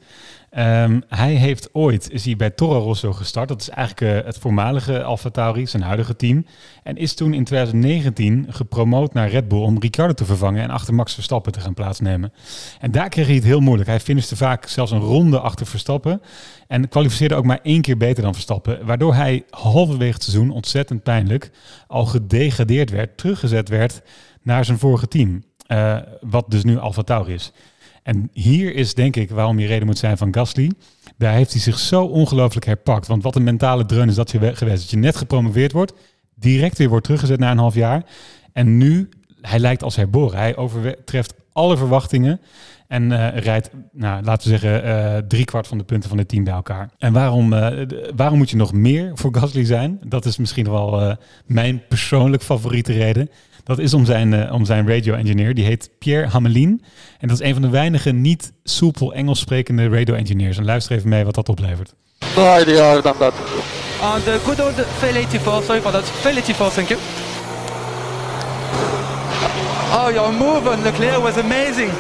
Ehm, hij heeft ooit, is hij bij Toro Rosso gestart. Dat is eigenlijk eh, het voormalige Alfa Tauri, zijn huidige team. En is toen in 2019 gepromoot naar Red Bull om Ricciardo te vervangen en achter Max Verstappen te gaan plaatsnemen. En daar kreeg hij het heel moeilijk. Hij finishte vaak zelfs een ronde achter Verstappen. En kwalificeerde ook maar één keer beter dan Verstappen. Waardoor hij halverwege het seizoen, ontzettend pijnlijk, al gedegradeerd werd, teruggezet werd naar zijn vorige team. Eh, wat dus nu Alfa Tauri is. En hier is denk ik waarom je reden moet zijn van Gasly. Daar heeft hij zich zo ongelooflijk herpakt. Want wat een mentale dreun is dat je we- geweest. Dat je net gepromoveerd wordt, direct weer wordt teruggezet na een half jaar. En nu, hij lijkt als herboren. Hij overtreft alle verwachtingen. En eh, rijdt, nou, laten we zeggen, eh driekwart van de punten van het team bij elkaar. En waarom, eh, waarom moet je nog meer voor Gasly zijn? Dat is misschien wel mijn persoonlijk favoriete reden. Dat is om zijn, eh, om zijn radio engineer. Die heet Pierre Hamelin. En dat is een van de weinige niet soepel Engels sprekende radio engineers. En luister even mee wat dat oplevert. No idea other than that. On the good old Fail 84, sorry for that. Fail 84, thank you. Oh, your move on Leclerc was amazing.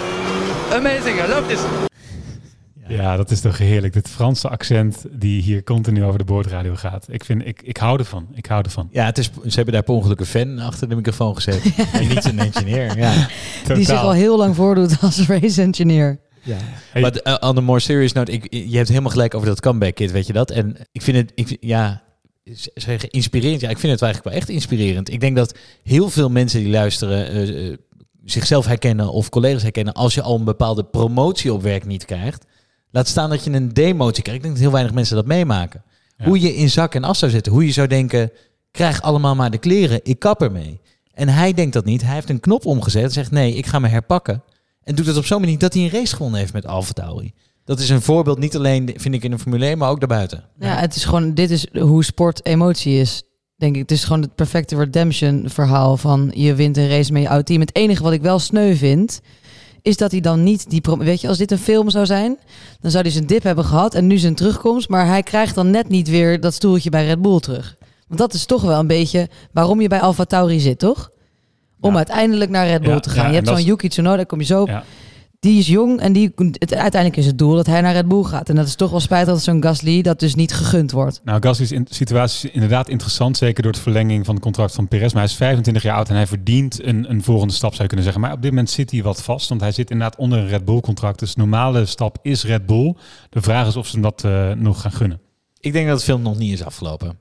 Amazing, I love this. Ja. dat is toch heerlijk. Dit Franse accent die hier continu over de boordradio gaat. Ik, vind, ik, ik hou ervan. Ik hou ervan. Ja, het is, ze hebben daar per ongeluk een fan achter de microfoon gezet. en niet een engineer. Ja. Die zich al heel lang voordoet als race engineer. Hey. Maar uh, on a more serious note, ik, je hebt helemaal gelijk over dat comeback kit, weet je dat? En ik vind het, ik, vind- ja, inspirerend. Ja, ik vind het eigenlijk wel echt inspirerend. Ik denk dat heel veel mensen die luisteren eh, eh, zichzelf herkennen of collega's herkennen als je al een bepaalde promotie op werk niet krijgt. Laat staan dat je een demotie krijgt. Ik denk dat heel weinig mensen dat meemaken. Ja. Hoe je in zak en as zou zitten. Hoe je zou denken, krijg allemaal maar de kleren. Ik kap ermee. En hij denkt dat niet. Hij heeft een knop omgezet en zegt nee, ik ga me herpakken. En doet het op zo'n manier dat hij een race gewonnen heeft met Alfa Tauri. Dat is een voorbeeld, niet alleen vind ik in de Formule 1, maar ook daarbuiten. Ja, het is gewoon, dit is hoe sport emotie is. Denk ik. Het is gewoon het perfecte redemption verhaal van je wint een race met je oud team. Het enige wat ik wel sneu vind, is dat hij dan niet die... Weet je, als dit een film zou zijn, dan zou hij zijn dip hebben gehad en nu zijn terugkomst. Maar hij krijgt dan net niet weer dat stoeltje bij Red Bull terug. Want dat is toch wel een beetje waarom je bij Alfa Tauri zit, toch? Om Ja. uiteindelijk naar Red Bull Ja, te gaan. ja, je hebt zo'n Yuki Tsunoda, kom je zo op. Die is jong en die, het, uiteindelijk is het doel dat hij naar Red Bull gaat. En dat is toch wel spijtig dat zo'n Gasly dat dus niet gegund wordt. Nou, Gasly's in- situatie is inderdaad interessant, zeker door het verlenging van het contract van Perez. Maar hij is 25 jaar oud en hij verdient een, een volgende stap, zou je kunnen zeggen. Maar op dit moment zit hij wat vast, want hij zit inderdaad onder een Red Bull-contract. Dus de normale stap is Red Bull. De vraag is of ze hem dat eh, nog gaan gunnen. Ik denk dat het film nog niet is afgelopen.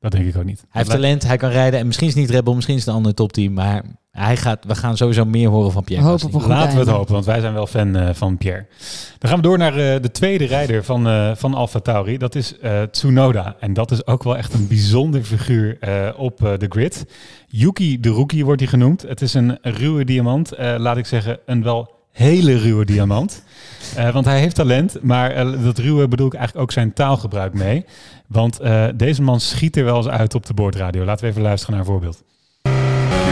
Dat denk ik ook niet. Hij heeft talent, hij kan rijden. En misschien is het niet Red Bull, misschien is het een ander topteam. Maar hij gaat, we gaan sowieso meer horen van Pierre Laten we het hopen, want wij zijn wel fan eh, van Pierre. Dan gaan we door naar eh, de tweede rijder van, eh van Alfa Tauri. Dat is eh, Tsunoda. En dat is ook wel echt een bijzonder figuur eh, op eh, de grid. Yuki de Rookie wordt hij genoemd. Het is een ruwe diamant. Eh, laat ik zeggen, een wel hele ruwe diamant. Eh, want hij heeft talent, maar dat ruwe bedoel ik eigenlijk ook zijn taalgebruik mee. Want eh, deze man schiet er wel eens uit op de boordradio. Laten we even luisteren naar een voorbeeld.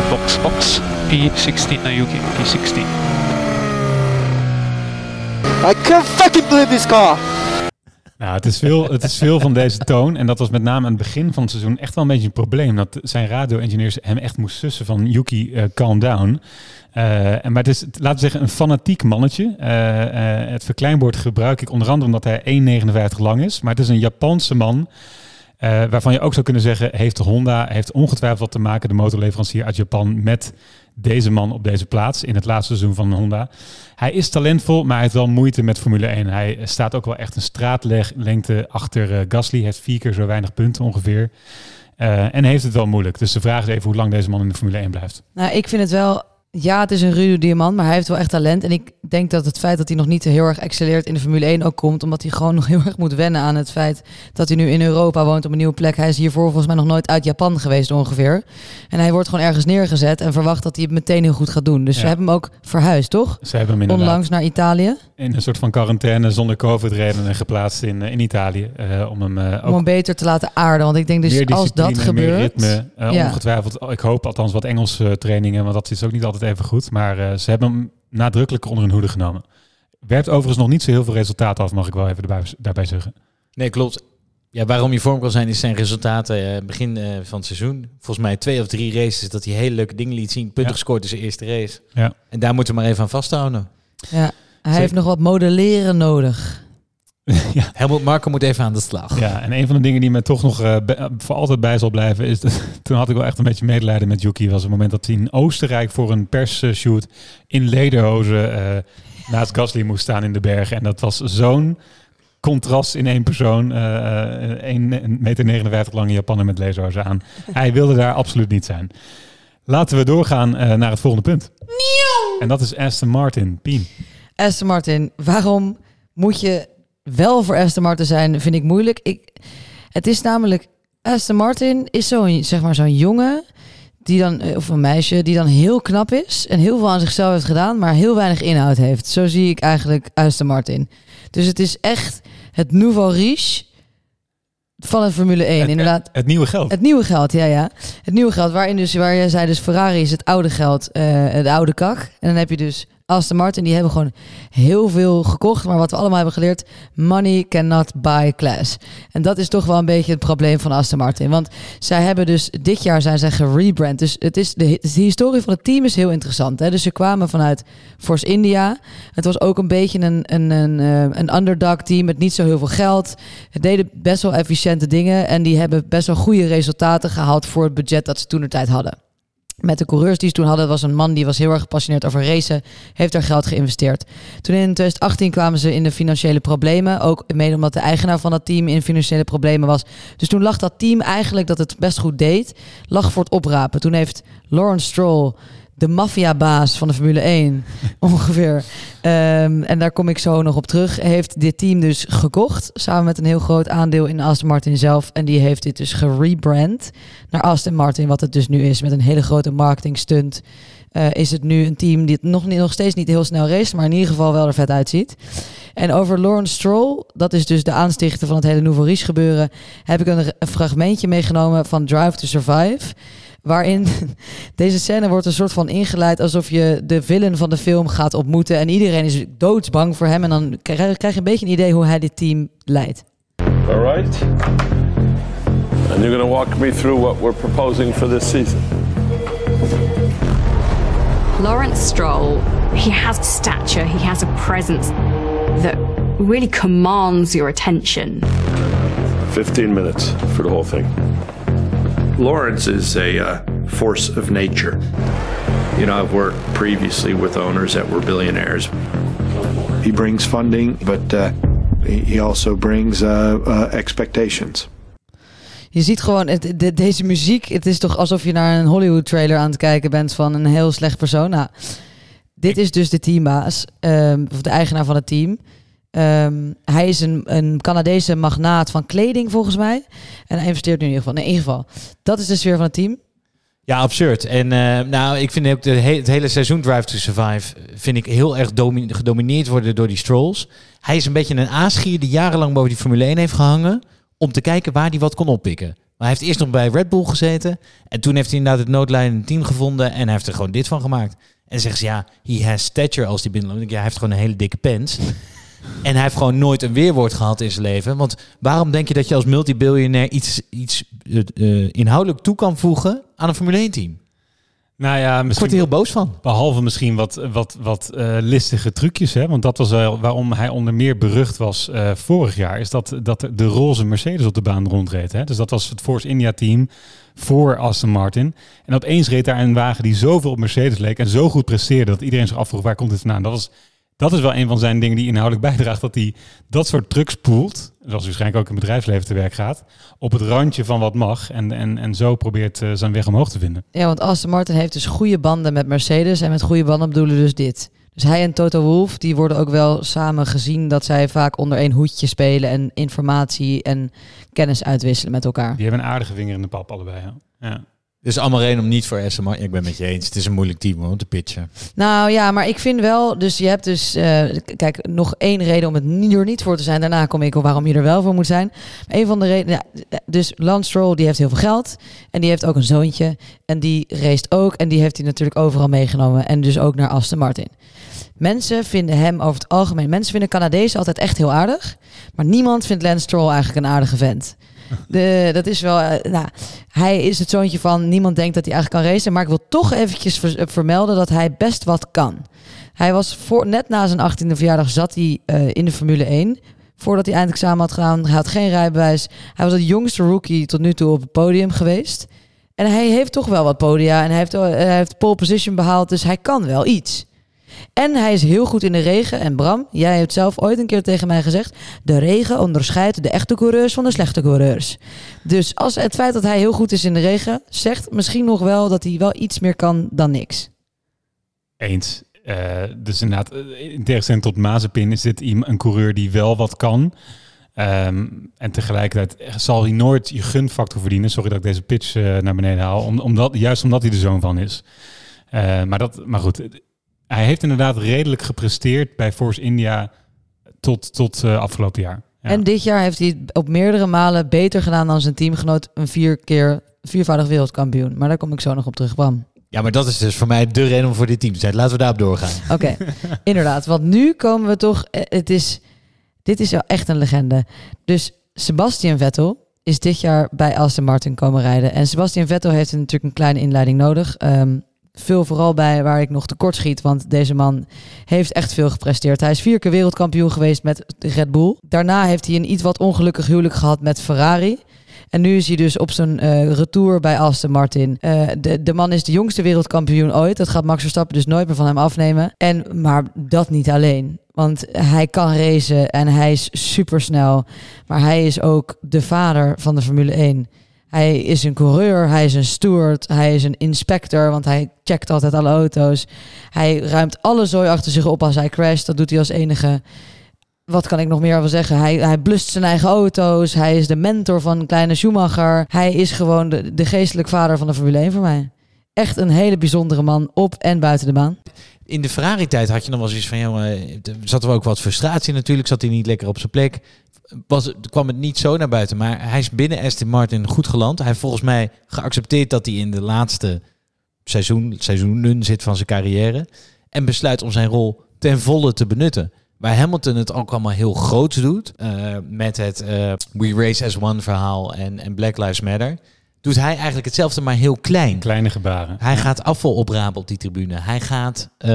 Box, box. P16 naar Yuki. P16. I can't fucking believe this car! Nou, het is, veel, het is veel van deze toon. En dat was met name aan het begin van het seizoen echt wel een beetje een probleem. Dat zijn radio-engineers hem echt moest sussen van Yuki, eh, calm down. Eh, en maar het is, laten we zeggen, een fanatiek mannetje. Eh, eh, het verkleinwoord gebruik ik onder andere omdat hij 1,59 lang is. Maar het is een Japanse man. Eh, waarvan je ook zou kunnen zeggen, heeft Honda heeft ongetwijfeld te maken, de motorleverancier uit Japan, met deze man op deze plaats in het laatste seizoen van Honda. Hij is talentvol, maar hij heeft wel moeite met Formule 1. Hij staat ook wel echt een straatlengte achter eh, Gasly. Heeft vier keer zo weinig punten ongeveer. Eh, en heeft het wel moeilijk. Dus de vraag is even hoe lang deze man in de Formule 1 blijft. Nou, ik vind het wel Ja, het is een ruwe diamant, maar hij heeft wel echt talent. En ik denk dat het feit dat hij nog niet heel erg excelleert in de Formule 1 ook komt, omdat hij gewoon nog heel erg moet wennen aan het feit dat hij nu in Europa woont op een nieuwe plek. Hij is hiervoor volgens mij nog nooit uit Japan geweest ongeveer. En hij wordt gewoon ergens neergezet en verwacht dat hij het meteen heel goed gaat doen. Dus Ja. we hebben hem ook verhuisd, toch? Ze hebben hem inderdaad Onlangs naar Italië. in een soort van quarantaine zonder COVID-redenen geplaatst in, eh, in Italië. eh, om hem eh, Om ook hem beter te laten aarden. Want ik denk dus als dat discipline, meer gebeurt... ritme. eh, Ja. Ongetwijfeld, ik hoop althans wat Engelse trainingen, want dat is ook niet altijd even goed. Maar eh, ze hebben hem nadrukkelijk onder hun hoede genomen. Werpt overigens nog niet zo heel veel resultaat af, mag ik wel even erbij, daarbij zeggen. Nee, klopt. Ja, waarom je vorm kan zijn, is zijn resultaten eh, begin eh, van het seizoen. Volgens mij twee of drie races dat hij hele leuke dingen liet zien. Punten Ja. gescoord in zijn eerste race. Ja. En daar moeten we maar even aan vasthouden. Ja, hij Zeker. heeft nog wat modelleren nodig. ja. Helmut Marko moet even aan de slag. ja, en een van de dingen die me toch nog eh, voor altijd bij zal blijven is... Dat, toen had ik wel echt een beetje medelijden met Yuki. was het moment dat hij in Oostenrijk voor een persshoot in lederhozen eh, naast Gasly moest staan in de bergen. En dat was zo'n contrast in één persoon. eh, eh, 1,59 meter lange Japaner met lederhozen aan. Hij wilde daar absoluut niet zijn. Laten we doorgaan eh, naar het volgende punt. En dat is Aston Martin. Pien. Aston Martin, waarom moet je wel voor Aston Martin zijn, vind ik moeilijk. Ik, het is namelijk, Aston Martin is zo'n, zeg maar, zo'n jongen, die dan, eh, of een meisje, die dan heel knap is en heel veel aan zichzelf heeft gedaan, maar heel weinig inhoud heeft. Zo zie ik eigenlijk Aston Martin. Dus het is echt het nouveau riche van een Formule 1, Het- inderdaad. Het nieuwe geld. Het nieuwe geld, ja, ja. Het nieuwe geld, waarin dus, waar jij zei, dus Ferrari is het oude geld, eh de oude kak. En dan heb je dus Aston Martin, die hebben gewoon heel veel gekocht. Maar wat we allemaal hebben geleerd, money cannot buy class. En dat is toch wel een beetje het probleem van Aston Martin. Want zij hebben dus, dit jaar zijn zij gerebrand. Dus het is de, de historie van het team is heel interessant. Hè? Dus ze kwamen vanuit Force India. Het was ook een beetje een, een, een, eh, een underdog team met niet zo heel veel geld. Het deden best wel efficiënte dingen. En die hebben best wel goede resultaten gehaald voor het budget dat ze toen de tijd hadden. Met de coureurs die ze toen hadden, was een man die was heel erg gepassioneerd over racen, heeft daar geld geïnvesteerd. Toen in 2018 kwamen ze in de financiële problemen, ook mede omdat de eigenaar van dat team in financiële problemen was. Dus toen lag dat team eigenlijk dat het best goed deed, lag voor het oprapen. Toen heeft Lawrence Stroll, de maffiabaas van de Formule 1 ongeveer, ehm, en daar kom ik zo nog op terug, heeft dit team dus gekocht, samen met een heel groot aandeel in Aston Martin zelf. En die heeft dit dus gerebrand naar Aston Martin, wat het dus nu is, met een hele grote marketing stunt. eh, is het nu een team die het nog, niet, nog steeds niet heel snel race, maar in ieder geval wel er vet uitziet. En over Lawrence Stroll, dat is dus de aanstichter van het hele Nouveau Riche gebeuren, heb ik een, een fragmentje meegenomen van Drive to Survive. Waarin deze scène wordt een soort van ingeleid alsof je de villain van de film gaat ontmoeten. En iedereen is doodsbang voor hem. En dan krijg krijg je een beetje een idee hoe hij dit team leidt. All right? And you're going to walk me through what we're proposing for this season. Lawrence Stroll, he has stature, he has a presence that really commands your attention. 15 minutes for the whole thing. Lawrence is a uh, force of nature. You know, I've worked previously with owners that were billionaires. He brings funding, but uh, he also brings uh, uh, expectations. Je ziet gewoon, het, de- deze muziek, het is toch alsof je naar een Hollywood trailer aan het kijken bent van een heel slecht persoon. Nou, dit is dus de teambaas, ehm, of de eigenaar van het team. Ehm, hij is een, een Canadese magnaat van kleding volgens mij. En hij investeert nu in ieder geval. In ieder geval, dat is de sfeer van het team. Ja, absurd. En eh, nou, ik vind ook de he- het hele seizoen Drive to Survive vind ik heel erg domi- gedomineerd worden door die strolls. Hij is een beetje een aasgier die jarenlang boven die Formule 1 heeft gehangen om te kijken waar hij wat kon oppikken. Maar hij heeft eerst nog bij Red Bull gezeten en toen heeft hij inderdaad het noodlijnend team gevonden en hij heeft er gewoon dit van gemaakt. En zeggen ze ja, he has stature als die binnenloopt. Ja, hij heeft gewoon een hele dikke pens. En hij heeft gewoon nooit een weerwoord gehad in zijn leven. Want waarom denk je dat je als multibiljonair iets, iets eh, eh, inhoudelijk toe kan voegen aan een Formule 1 team? Nou ja, Ik misschien word er heel boos van. Behalve misschien wat, wat, wat eh, listige trucjes. Hè? Want dat was wel waarom hij onder meer berucht was vorig jaar. Is dat, dat de roze Mercedes op de baan rondreed. Hè? Dus dat was het Force India team voor Aston Martin. En opeens reed daar een wagen die zoveel op Mercedes leek. En zo goed presteerde dat iedereen zich afvroeg waar komt dit vandaan. Dat, was, dat is wel een van zijn dingen die inhoudelijk bijdraagt. Dat hij dat soort trucks poelt. zoals waarschijnlijk ook in het bedrijfsleven te werk gaat, op het randje van wat mag. En, en, en zo probeert eh, zijn weg omhoog te vinden. Ja, want Aston Martin heeft dus goede banden met Mercedes. En met goede banden bedoelen dus dit. Dus hij en Toto Wolff, die worden ook wel samen gezien dat zij vaak onder één hoedje spelen en informatie en kennis uitwisselen met elkaar. Die hebben een aardige vinger in de pap allebei. Ja. ja. Dus allemaal reden om niet voor Martin. Ik ben met je eens. Het is een moeilijk team om te pitchen. Nou ja, maar ik vind wel, dus je hebt dus, eh, kijk, nog één reden om het er niet voor te zijn. Daarna kom ik op waarom je er wel voor moet zijn. Een van de redenen, ja, dus Lance Stroll, die heeft heel veel geld. En die heeft ook een zoontje. En die race ook. En die heeft hij natuurlijk overal meegenomen. En dus ook naar Aston Martin. Mensen vinden hem over het algemeen, mensen vinden Canadezen altijd echt heel aardig. Maar niemand vindt Lance Stroll eigenlijk een aardige vent. Dat is wel, eh, nou, hij is het zoontje van niemand denkt dat hij eigenlijk kan racen. Maar ik wil toch eventjes ver- vermelden dat hij best wat kan. Hij was voor, net na zijn 18e verjaardag zat hij eh, in de Formule 1. Voordat hij eindexamen had gedaan. Hij had geen rijbewijs. Hij was de jongste rookie tot nu toe op het podium geweest. En hij heeft toch wel wat podia. En hij heeft, eh, hij heeft pole position behaald. Dus hij kan wel iets. En hij is heel goed in de regen. En Bram, jij hebt zelf ooit een keer tegen mij gezegd... de regen onderscheidt de echte coureurs van de slechte coureurs. Dus als het feit dat hij heel goed is in de regen... zegt misschien nog wel dat hij wel iets meer kan dan niks. Eens. Eh, dus inderdaad, eh, in tegenstelling tot Mazepin is dit een coureur die wel wat kan. Ehm, en tegelijkertijd zal hij nooit je gunfactor verdienen. Sorry dat ik deze pitch eh, naar beneden haal. Om, omdat, juist omdat hij er zoon van is. Maar, dat, maar goed, hij heeft inderdaad redelijk gepresteerd bij Force India tot, tot eh, afgelopen jaar. Ja. En dit jaar heeft hij het op meerdere malen beter gedaan dan zijn teamgenoot. Een vier keer viervoudig wereldkampioen. Maar daar kom ik zo nog op terug, Bram. Ja, maar dat is dus voor mij de reden om voor dit team te zijn. Laten we daarop doorgaan. Oké, inderdaad. Want nu komen we toch... eh, Het is, dit is wel echt een legende. Dus Sebastian Vettel is dit jaar bij Aston Martin komen rijden. En Sebastian Vettel heeft natuurlijk een kleine inleiding nodig. Ehm veel vooral bij waar ik nog tekort schiet. Want deze man heeft echt veel gepresteerd. Hij is vier keer wereldkampioen geweest met Red Bull. Daarna heeft hij een iets wat ongelukkig huwelijk gehad met Ferrari. En nu is hij dus op zijn eh, retour bij Aston Martin. Eh, de, de man is de jongste wereldkampioen ooit. Dat gaat Max Verstappen dus nooit meer van hem afnemen. En, maar dat niet alleen. Want hij kan racen en hij is supersnel. Maar hij is ook de vader van de Formule 1. Hij is een coureur, hij is een steward, hij is een inspector, want hij checkt altijd alle auto's. Hij ruimt alle zooi achter zich op als hij crasht. Dat doet hij als enige. Wat kan ik nog meer over zeggen? Hij, hij blust zijn eigen auto's. Hij is de mentor van kleine Schumacher. Hij is gewoon de, de geestelijk vader van de Formule 1 voor mij. Echt een hele bijzondere man op en buiten de baan. In de Ferrari-tijd had je nog wel zoiets van... Ja, zat er ook wat frustratie natuurlijk. Zat hij niet lekker op zijn plek. Was, kwam het niet zo naar buiten. Maar hij is binnen Aston Martin goed geland. Hij heeft volgens mij geaccepteerd dat hij in de laatste seizoen, seizoenen zit van zijn carrière. En besluit om zijn rol ten volle te benutten. Waar Hamilton het ook allemaal heel groots doet. eh, met het eh, We Race as One verhaal en, en Black Lives Matter. Doet hij eigenlijk hetzelfde, maar heel klein. Kleine gebaren. Hij gaat afval oprapen op die tribune. Hij gaat eh,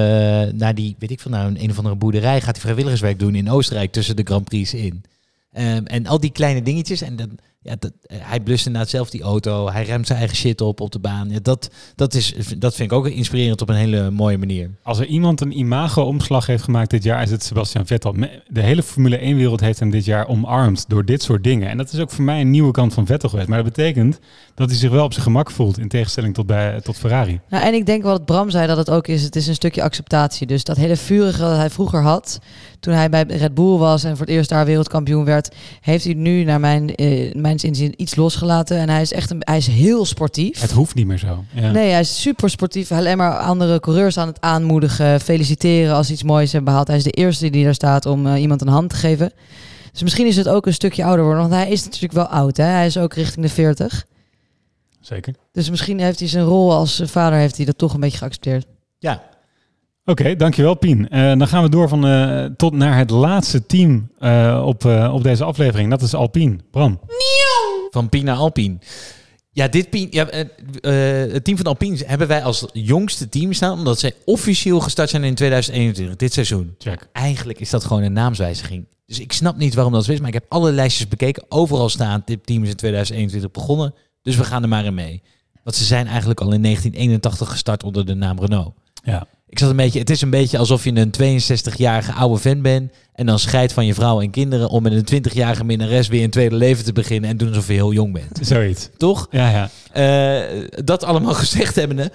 naar die, weet ik veel nou, een, een of andere boerderij. Gaat hij vrijwilligerswerk doen in Oostenrijk tussen de Grand Prix in. Ehm, en al die kleine dingetjes. En dan, ja, dat, eh, hij blust inderdaad zelf die auto. Hij remt zijn eigen shit op op de baan. Ja, dat, dat, is, dat vind ik ook inspirerend op een hele mooie manier. Als er iemand een imago-omslag heeft gemaakt dit jaar, is het Sebastian Vettel. De hele Formule 1-wereld heeft hem dit jaar omarmd door dit soort dingen. En dat is ook voor mij een nieuwe kant van Vettel geweest. Maar dat betekent dat hij zich wel op zijn gemak voelt, in tegenstelling tot, bij, tot Ferrari. Nou, en ik denk wat Bram zei dat het ook is, het is een stukje acceptatie. Dus dat hele vurige dat hij vroeger had, toen hij bij Red Bull was en voor het eerst daar wereldkampioen werd, heeft hij nu naar mijn, eh, mijn inzien iets losgelaten. En hij is echt een, hij is heel sportief. Het hoeft niet meer zo. Ja. Nee, hij is super sportief. Alleen maar andere coureurs aan het aanmoedigen, feliciteren als ze iets moois hebben behaald. Hij is de eerste die daar staat om eh, iemand een hand te geven. Dus misschien is het ook een stukje ouder worden, want hij is natuurlijk wel oud. Hè? Hij is ook richting de 40. Zeker. Dus misschien heeft hij zijn rol als vader heeft hij dat toch een beetje geaccepteerd. Ja. Oké, dankjewel Pien. Eh, dan gaan we door van, eh, tot naar het laatste team eh, op, eh, op deze aflevering. Dat is Alpine. Bram. Van Pina Alpine. Ja, dit Pien, ja, het team van Alpine hebben wij als jongste team staan, omdat zij officieel gestart zijn in 2021, dit seizoen. Check. Eigenlijk is dat gewoon een naamswijziging. Dus ik snap niet waarom dat zo is, maar ik heb alle lijstjes bekeken. Overal staat, dit team is in 2021 begonnen, dus we gaan er maar in mee. Want ze zijn eigenlijk al in 1981 gestart onder de naam Renault. Ja. Ik zat een beetje, het is een beetje alsof je een 62-jarige oude vent bent en dan scheidt van je vrouw en kinderen om met een 20-jarige minnares weer een tweede leven te beginnen en doen alsof je heel jong bent. Zoiets. Toch? Ja, ja. Eh, dat allemaal gezegd hebbende,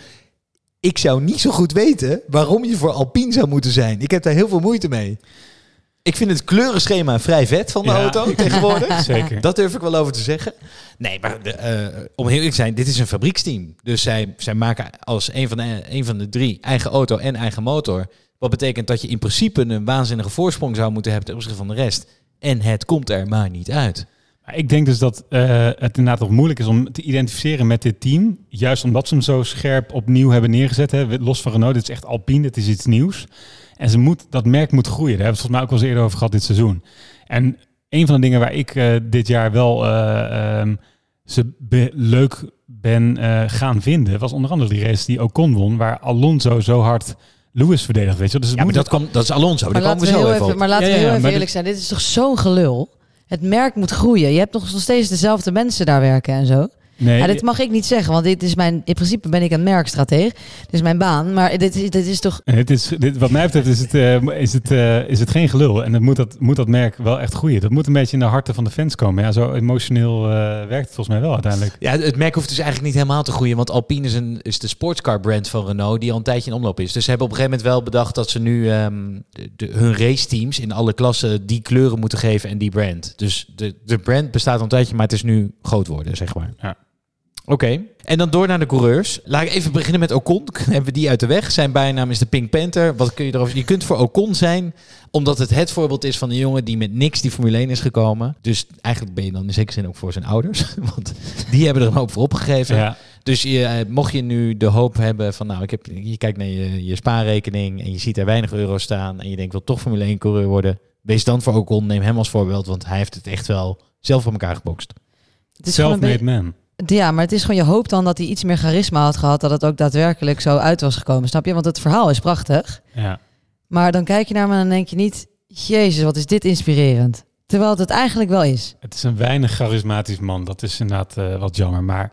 ik zou niet zo goed weten waarom je voor Alpine zou moeten zijn. Ik heb daar heel veel moeite mee. Ik vind het kleurenschema vrij vet van de Ja. auto tegenwoordig. Zeker. Dat durf ik wel over te zeggen. Nee, maar de, eh, om heel eerlijk te zijn, dit is een fabrieksteam. Dus zij, zij maken als een van, de, een van de drie eigen auto en eigen motor. Wat betekent dat je in principe een waanzinnige voorsprong zou moeten hebben ten opzichte van de rest. En het komt er maar niet uit. Ik denk dus dat eh, het inderdaad ook moeilijk is om te identificeren met dit team. Juist omdat ze hem zo scherp opnieuw hebben neergezet. Hè. Los van Renault, dit is echt Alpine, dit is iets nieuws. En ze moet, dat merk moet groeien. Daar hebben we het volgens mij ook wel eens eerder over gehad dit seizoen. En een van de dingen waar ik eh, dit jaar wel eh, ehm, ze be- leuk ben eh, gaan vinden... was onder andere die race die Ocon won... waar Alonso zo hard Lewis verdedigd. Weet je? wel. Dus Ja, maar dat, kwam, dat is Alonso. Maar laten we zo even maar laten Ja, we ja, heel even maar eerlijk dit- zijn. Dit is toch zo'n gelul? Het merk moet groeien. Je hebt nog steeds dezelfde mensen daar werken en zo. Nee, Ja, dit mag ik niet zeggen, want dit is mijn, in principe ben ik een merkstrateeg. Dit is mijn baan. Maar dit, is- dit is toch... Het is, dit, wat mij betreft is het, eh, is, het, eh, is het geen gelul. En het moet, dat, moet dat merk wel echt groeien. Dat moet een beetje in de harten van de fans komen. Ja, zo emotioneel eh, werkt het volgens mij wel uiteindelijk. Ja, het merk hoeft dus eigenlijk niet helemaal te groeien. Want Alpine is, een, is de sportscar brand van Renault die al een tijdje in omloop is. Dus ze hebben op een gegeven moment wel bedacht dat ze nu ehm, de, de- hun raceteams in alle klassen die kleuren moeten geven en die brand. Dus de, de brand bestaat al een tijdje, maar het is nu groot worden, zeg maar. Ja. Oké, en dan door naar de coureurs. Laat ik even beginnen met Ocon. Hebben we die uit de weg. Zijn bijnaam is de Pink Panther. Wat kun je erover Je kunt voor Ocon zijn, omdat het het voorbeeld is van een jongen die met niks die Formule 1 is gekomen. Dus eigenlijk ben je dan in zekere zin ook voor zijn ouders. Want die hebben er een hoop voor opgegeven. Ja. Dus je, eh, mocht je nu de hoop hebben van, nou, ik heb, je kijkt naar je, je spaarrekening en je ziet er weinig euro's staan en je denkt, wil toch Formule 1 coureur worden, wees dan voor Ocon, neem hem als voorbeeld, want hij heeft het echt wel zelf voor elkaar gebokst. Het is gewoon een Self-made man. Ja, maar het is gewoon je hoop dan dat hij iets meer charisma had gehad. Dat het ook daadwerkelijk zo uit was gekomen. Snap je? Want het verhaal is prachtig. Ja. Maar dan kijk je naar me en dan denk je niet... Jezus, wat is dit inspirerend. Terwijl het het eigenlijk wel is. Het is een weinig charismatisch man. Dat is inderdaad eh, wat jammer. Maar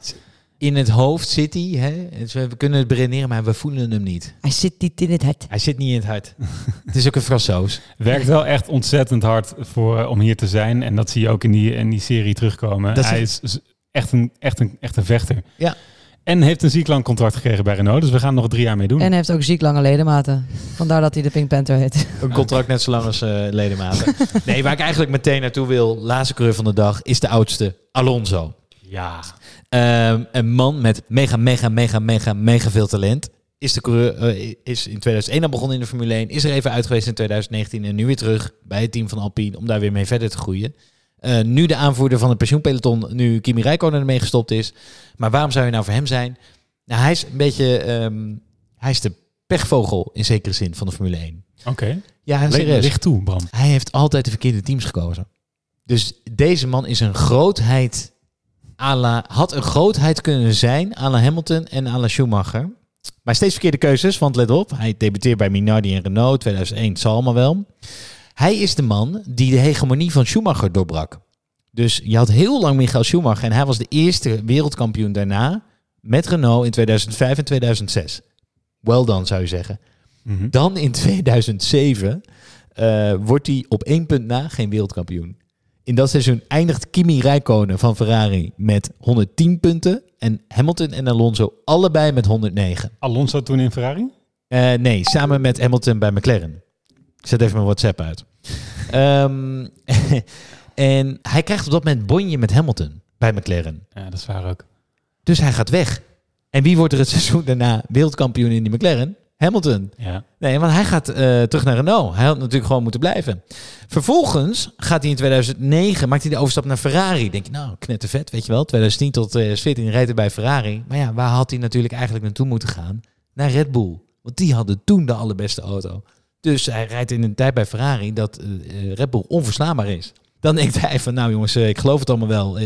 In het hoofd zit hij, hè? Dus we kunnen het beredeneren, maar we voelen hem niet. Hij zit niet in het hart. Hij zit niet in het hart. het is ook een Fransoos. werkt wel echt ontzettend hard voor, eh, om hier te zijn. En dat zie je ook in die, in die serie terugkomen. Dat Hij is is echt een, echt, een, echt een vechter. Ja. En heeft een ziek lang contract gekregen bij Renault. Dus we gaan nog drie jaar mee doen. En heeft ook ziek lange ledematen. Vandaar dat hij de Pink Panther heet. Een contract net zo lang als eh, ledematen. Nee, waar ik eigenlijk meteen naartoe wil, laatste coureur van de dag, is de oudste, Alonso. Ja. Ehm, een man met mega, mega, mega, mega, mega veel talent. Is, de coureur, eh, is in 2001 al begonnen in de Formule 1. Is er even uit geweest in 2019 en nu weer terug bij het team van Alpine om daar weer mee verder te groeien. Eh, nu de aanvoerder van het pensioenpeloton, nu Kimi Räikkönen ermee gestopt is. Maar waarom zou je nou voor hem zijn? Nou, hij is een beetje, ehm, hij is de pechvogel in zekere zin van de Formule 1. Oké. Ja, Leg- serieus. Licht toe, Bram. Hij heeft altijd de verkeerde teams gekozen. Dus deze man is een grootheid. la- had een grootheid kunnen zijn aan la Hamilton en aan la Schumacher. Maar steeds verkeerde keuzes, want let op. Hij debuteert bij Minardi en Renault 2001, het zal allemaal wel. Hij is de man die de hegemonie van Schumacher doorbrak. Dus je had heel lang Michael Schumacher en hij was de eerste wereldkampioen daarna met Renault in 2005 en 2006. Well done, zou je zeggen. Mhm. Dan in 2007 eh, wordt hij op één punt na geen wereldkampioen. In dat seizoen eindigt Kimi Räikkönen van Ferrari met 110 punten en Hamilton en Alonso allebei met 109. Alonso toen in Ferrari? Eh, nee, samen met Hamilton bij McLaren. Ik zet even mijn WhatsApp uit. Ehm, en hij krijgt op dat moment bonje met Hamilton bij McLaren. Ja, dat is waar ook. Dus hij gaat weg. En wie wordt er het seizoen daarna wereldkampioen in die McLaren? Hamilton. Ja. Nee, want hij gaat eh, terug naar Renault. Hij had natuurlijk gewoon moeten blijven. Vervolgens gaat hij in 2009, maakt hij de overstap naar Ferrari. Denk je, nou, knettervet, weet je wel. 2010 tot 2014 rijdt hij bij Ferrari. Maar ja, waar had hij natuurlijk eigenlijk naartoe moeten gaan? Naar Red Bull. Want die hadden toen de allerbeste auto. Dus hij rijdt in een tijd bij Ferrari dat eh, Red Bull onverslaanbaar is. Dan denkt hij van, nou jongens, eh, ik geloof het allemaal wel.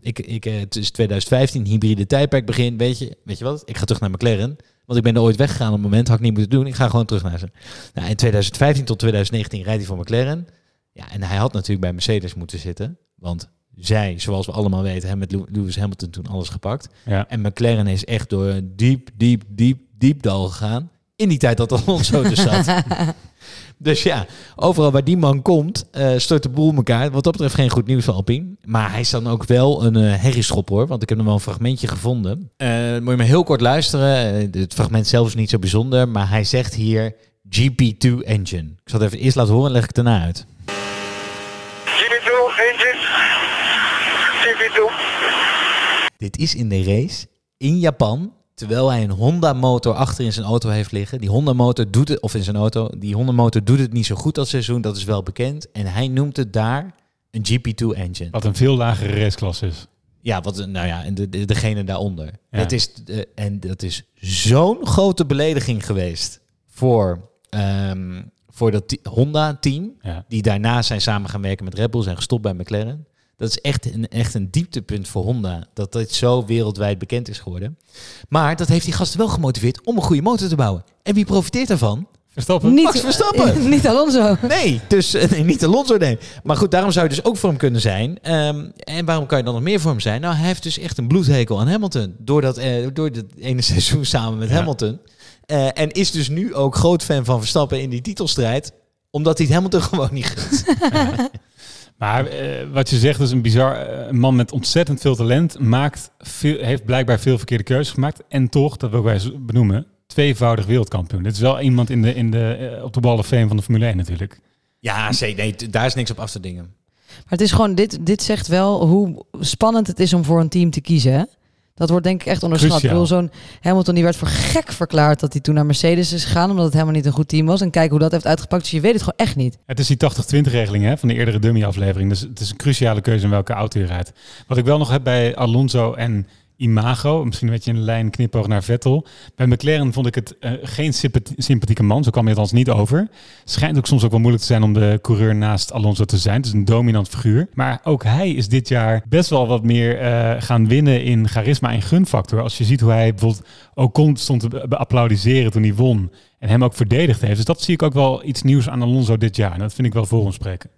Ik, ik, het is 2015, hybride tijdperk begin. Weet je, weet je wat? Ik ga terug naar McLaren. Want ik ben er ooit weggegaan op het moment, had ik niet moeten doen. Ik ga gewoon terug naar ze. Nou, in 2015 tot 2019 rijdt hij voor McLaren. Ja, en hij had natuurlijk bij Mercedes moeten zitten. Want zij, zoals we allemaal weten, hebben met Lew- Lewis Hamilton toen alles gepakt. Ja. En McLaren is echt door een diep, diep, diep, diep dal gegaan. In die tijd dat Alonso er zat. dus ja, overal waar die man komt, eh, stort de boel elkaar. Wat dat betreft geen goed nieuws van Alpine. Maar hij is dan ook wel een eh herrieschop hoor. Want ik heb nog wel een fragmentje gevonden. Eh, moet je maar heel kort luisteren. Het fragment zelf is niet zo bijzonder. Maar hij zegt hier GP2 engine. Ik zal het even eerst laten horen en leg ik het daarna uit. GP2 engine. GP2. Dit is in de race in Japan. Terwijl hij een Honda motor achter in zijn auto heeft liggen. Die Honda motor doet het, of in zijn auto, die Honda motor doet het niet zo goed dat seizoen, dat is wel bekend. En hij noemt het daar een GP2 engine. Wat een veel lagere raceklasse is. Ja, wat, nou ja, en de, de- degene daaronder. Ja. Is, eh, en dat is zo'n grote belediging geweest voor, ehm, voor dat Honda-team. Ja. Die daarna zijn samen gaan werken met Red Bull, zijn gestopt bij McLaren. Dat is echt een, echt een dieptepunt voor Honda. Dat dit zo wereldwijd bekend is geworden. Maar dat heeft die gasten wel gemotiveerd om een goede motor te bouwen. En wie profiteert daarvan? Verstappen? Niet, Max Verstappen. niet Alonso. Nee, dus eh, nee, niet Alonso, nee. Maar goed, daarom zou je dus ook voor hem kunnen zijn. Ehm, en waarom kan je dan nog meer voor hem zijn? Nou, hij heeft dus echt een bloedhekel aan Hamilton. Door dat, eh, door dat ene seizoen samen met Ja. Hamilton. Eh, en is dus nu ook groot fan van Verstappen in die titelstrijd. Omdat hij het Hamilton gewoon niet gunt. Maar eh, wat je zegt is een bizar eh, een man met ontzettend veel talent. Maakt veel, heeft blijkbaar veel verkeerde keuzes gemaakt. En toch, dat wil ik wij benoemen, tweevoudig wereldkampioen. Dit is wel iemand in de, in de, eh, op de Ball of Fame van de Formule 1 natuurlijk. ja, zeker. Nee, daar is niks op af te dingen. Maar het is gewoon, dit, dit zegt wel hoe spannend het is om voor een team te kiezen. Hè? Dat wordt denk ik echt onderschat. Ik Cruciaal. bedoel, zo'n Hamilton die werd voor gek verklaard dat hij toen naar Mercedes is gegaan. Omdat het helemaal niet een goed team was. En kijk hoe dat heeft uitgepakt. Dus je weet het gewoon echt niet. Het is die 80-20 regeling hè, van de eerdere dummy-aflevering. Dus het is een cruciale keuze in welke auto je rijdt. Wat ik wel nog heb bij Alonso en Imago, misschien een beetje een lijn knipoog naar Vettel. Bij McLaren vond ik het eh, geen sympathie- sympathieke man, zo kwam hij althans niet over. Schijnt ook soms ook wel moeilijk te zijn om de coureur naast Alonso te zijn. Het is een dominant figuur. Maar ook hij is dit jaar best wel wat meer eh, gaan winnen in charisma en gunfactor. Als je ziet hoe hij bijvoorbeeld Ocon stond te applaudisseren toen hij won. En hem ook verdedigd heeft. Dus dat zie ik ook wel iets nieuws aan Alonso dit jaar. En dat vind ik wel voor ons spreken.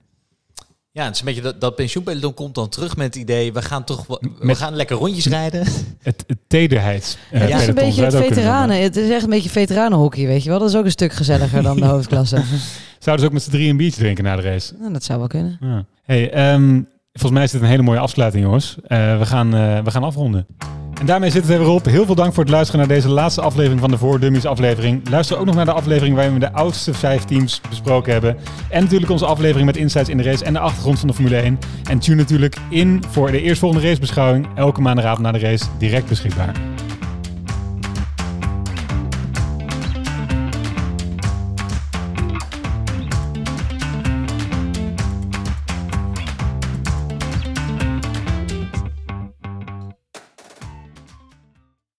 Ja, het is een beetje dat, dat pensioenpeloton komt dan terug met het idee... we gaan toch we Met- gaan lekker rondjes rijden. Het, het tederheids. eh, het is een beetje het veteranen. Het is echt een beetje veteranenhockey, weet je wel. Dat is ook een stuk gezelliger dan de hoofdklasse. Zouden ze ook met z'n drie een biertje drinken na de race? Nou, dat zou wel kunnen. Ja. Hey, ehm, volgens mij is dit een hele mooie afsluiting, jongens. Eh, we, gaan, eh, we gaan afronden. En daarmee zit het er weer op. Heel veel dank voor het luisteren naar deze laatste aflevering van de Voor Dummies aflevering. Luister ook nog naar de aflevering waarin we de oudste vijf teams besproken hebben. En natuurlijk onze aflevering met insights in de race en de achtergrond van de Formule 1. En tune natuurlijk in voor de eerstvolgende racebeschouwing. Elke maandagavond na de race direct beschikbaar.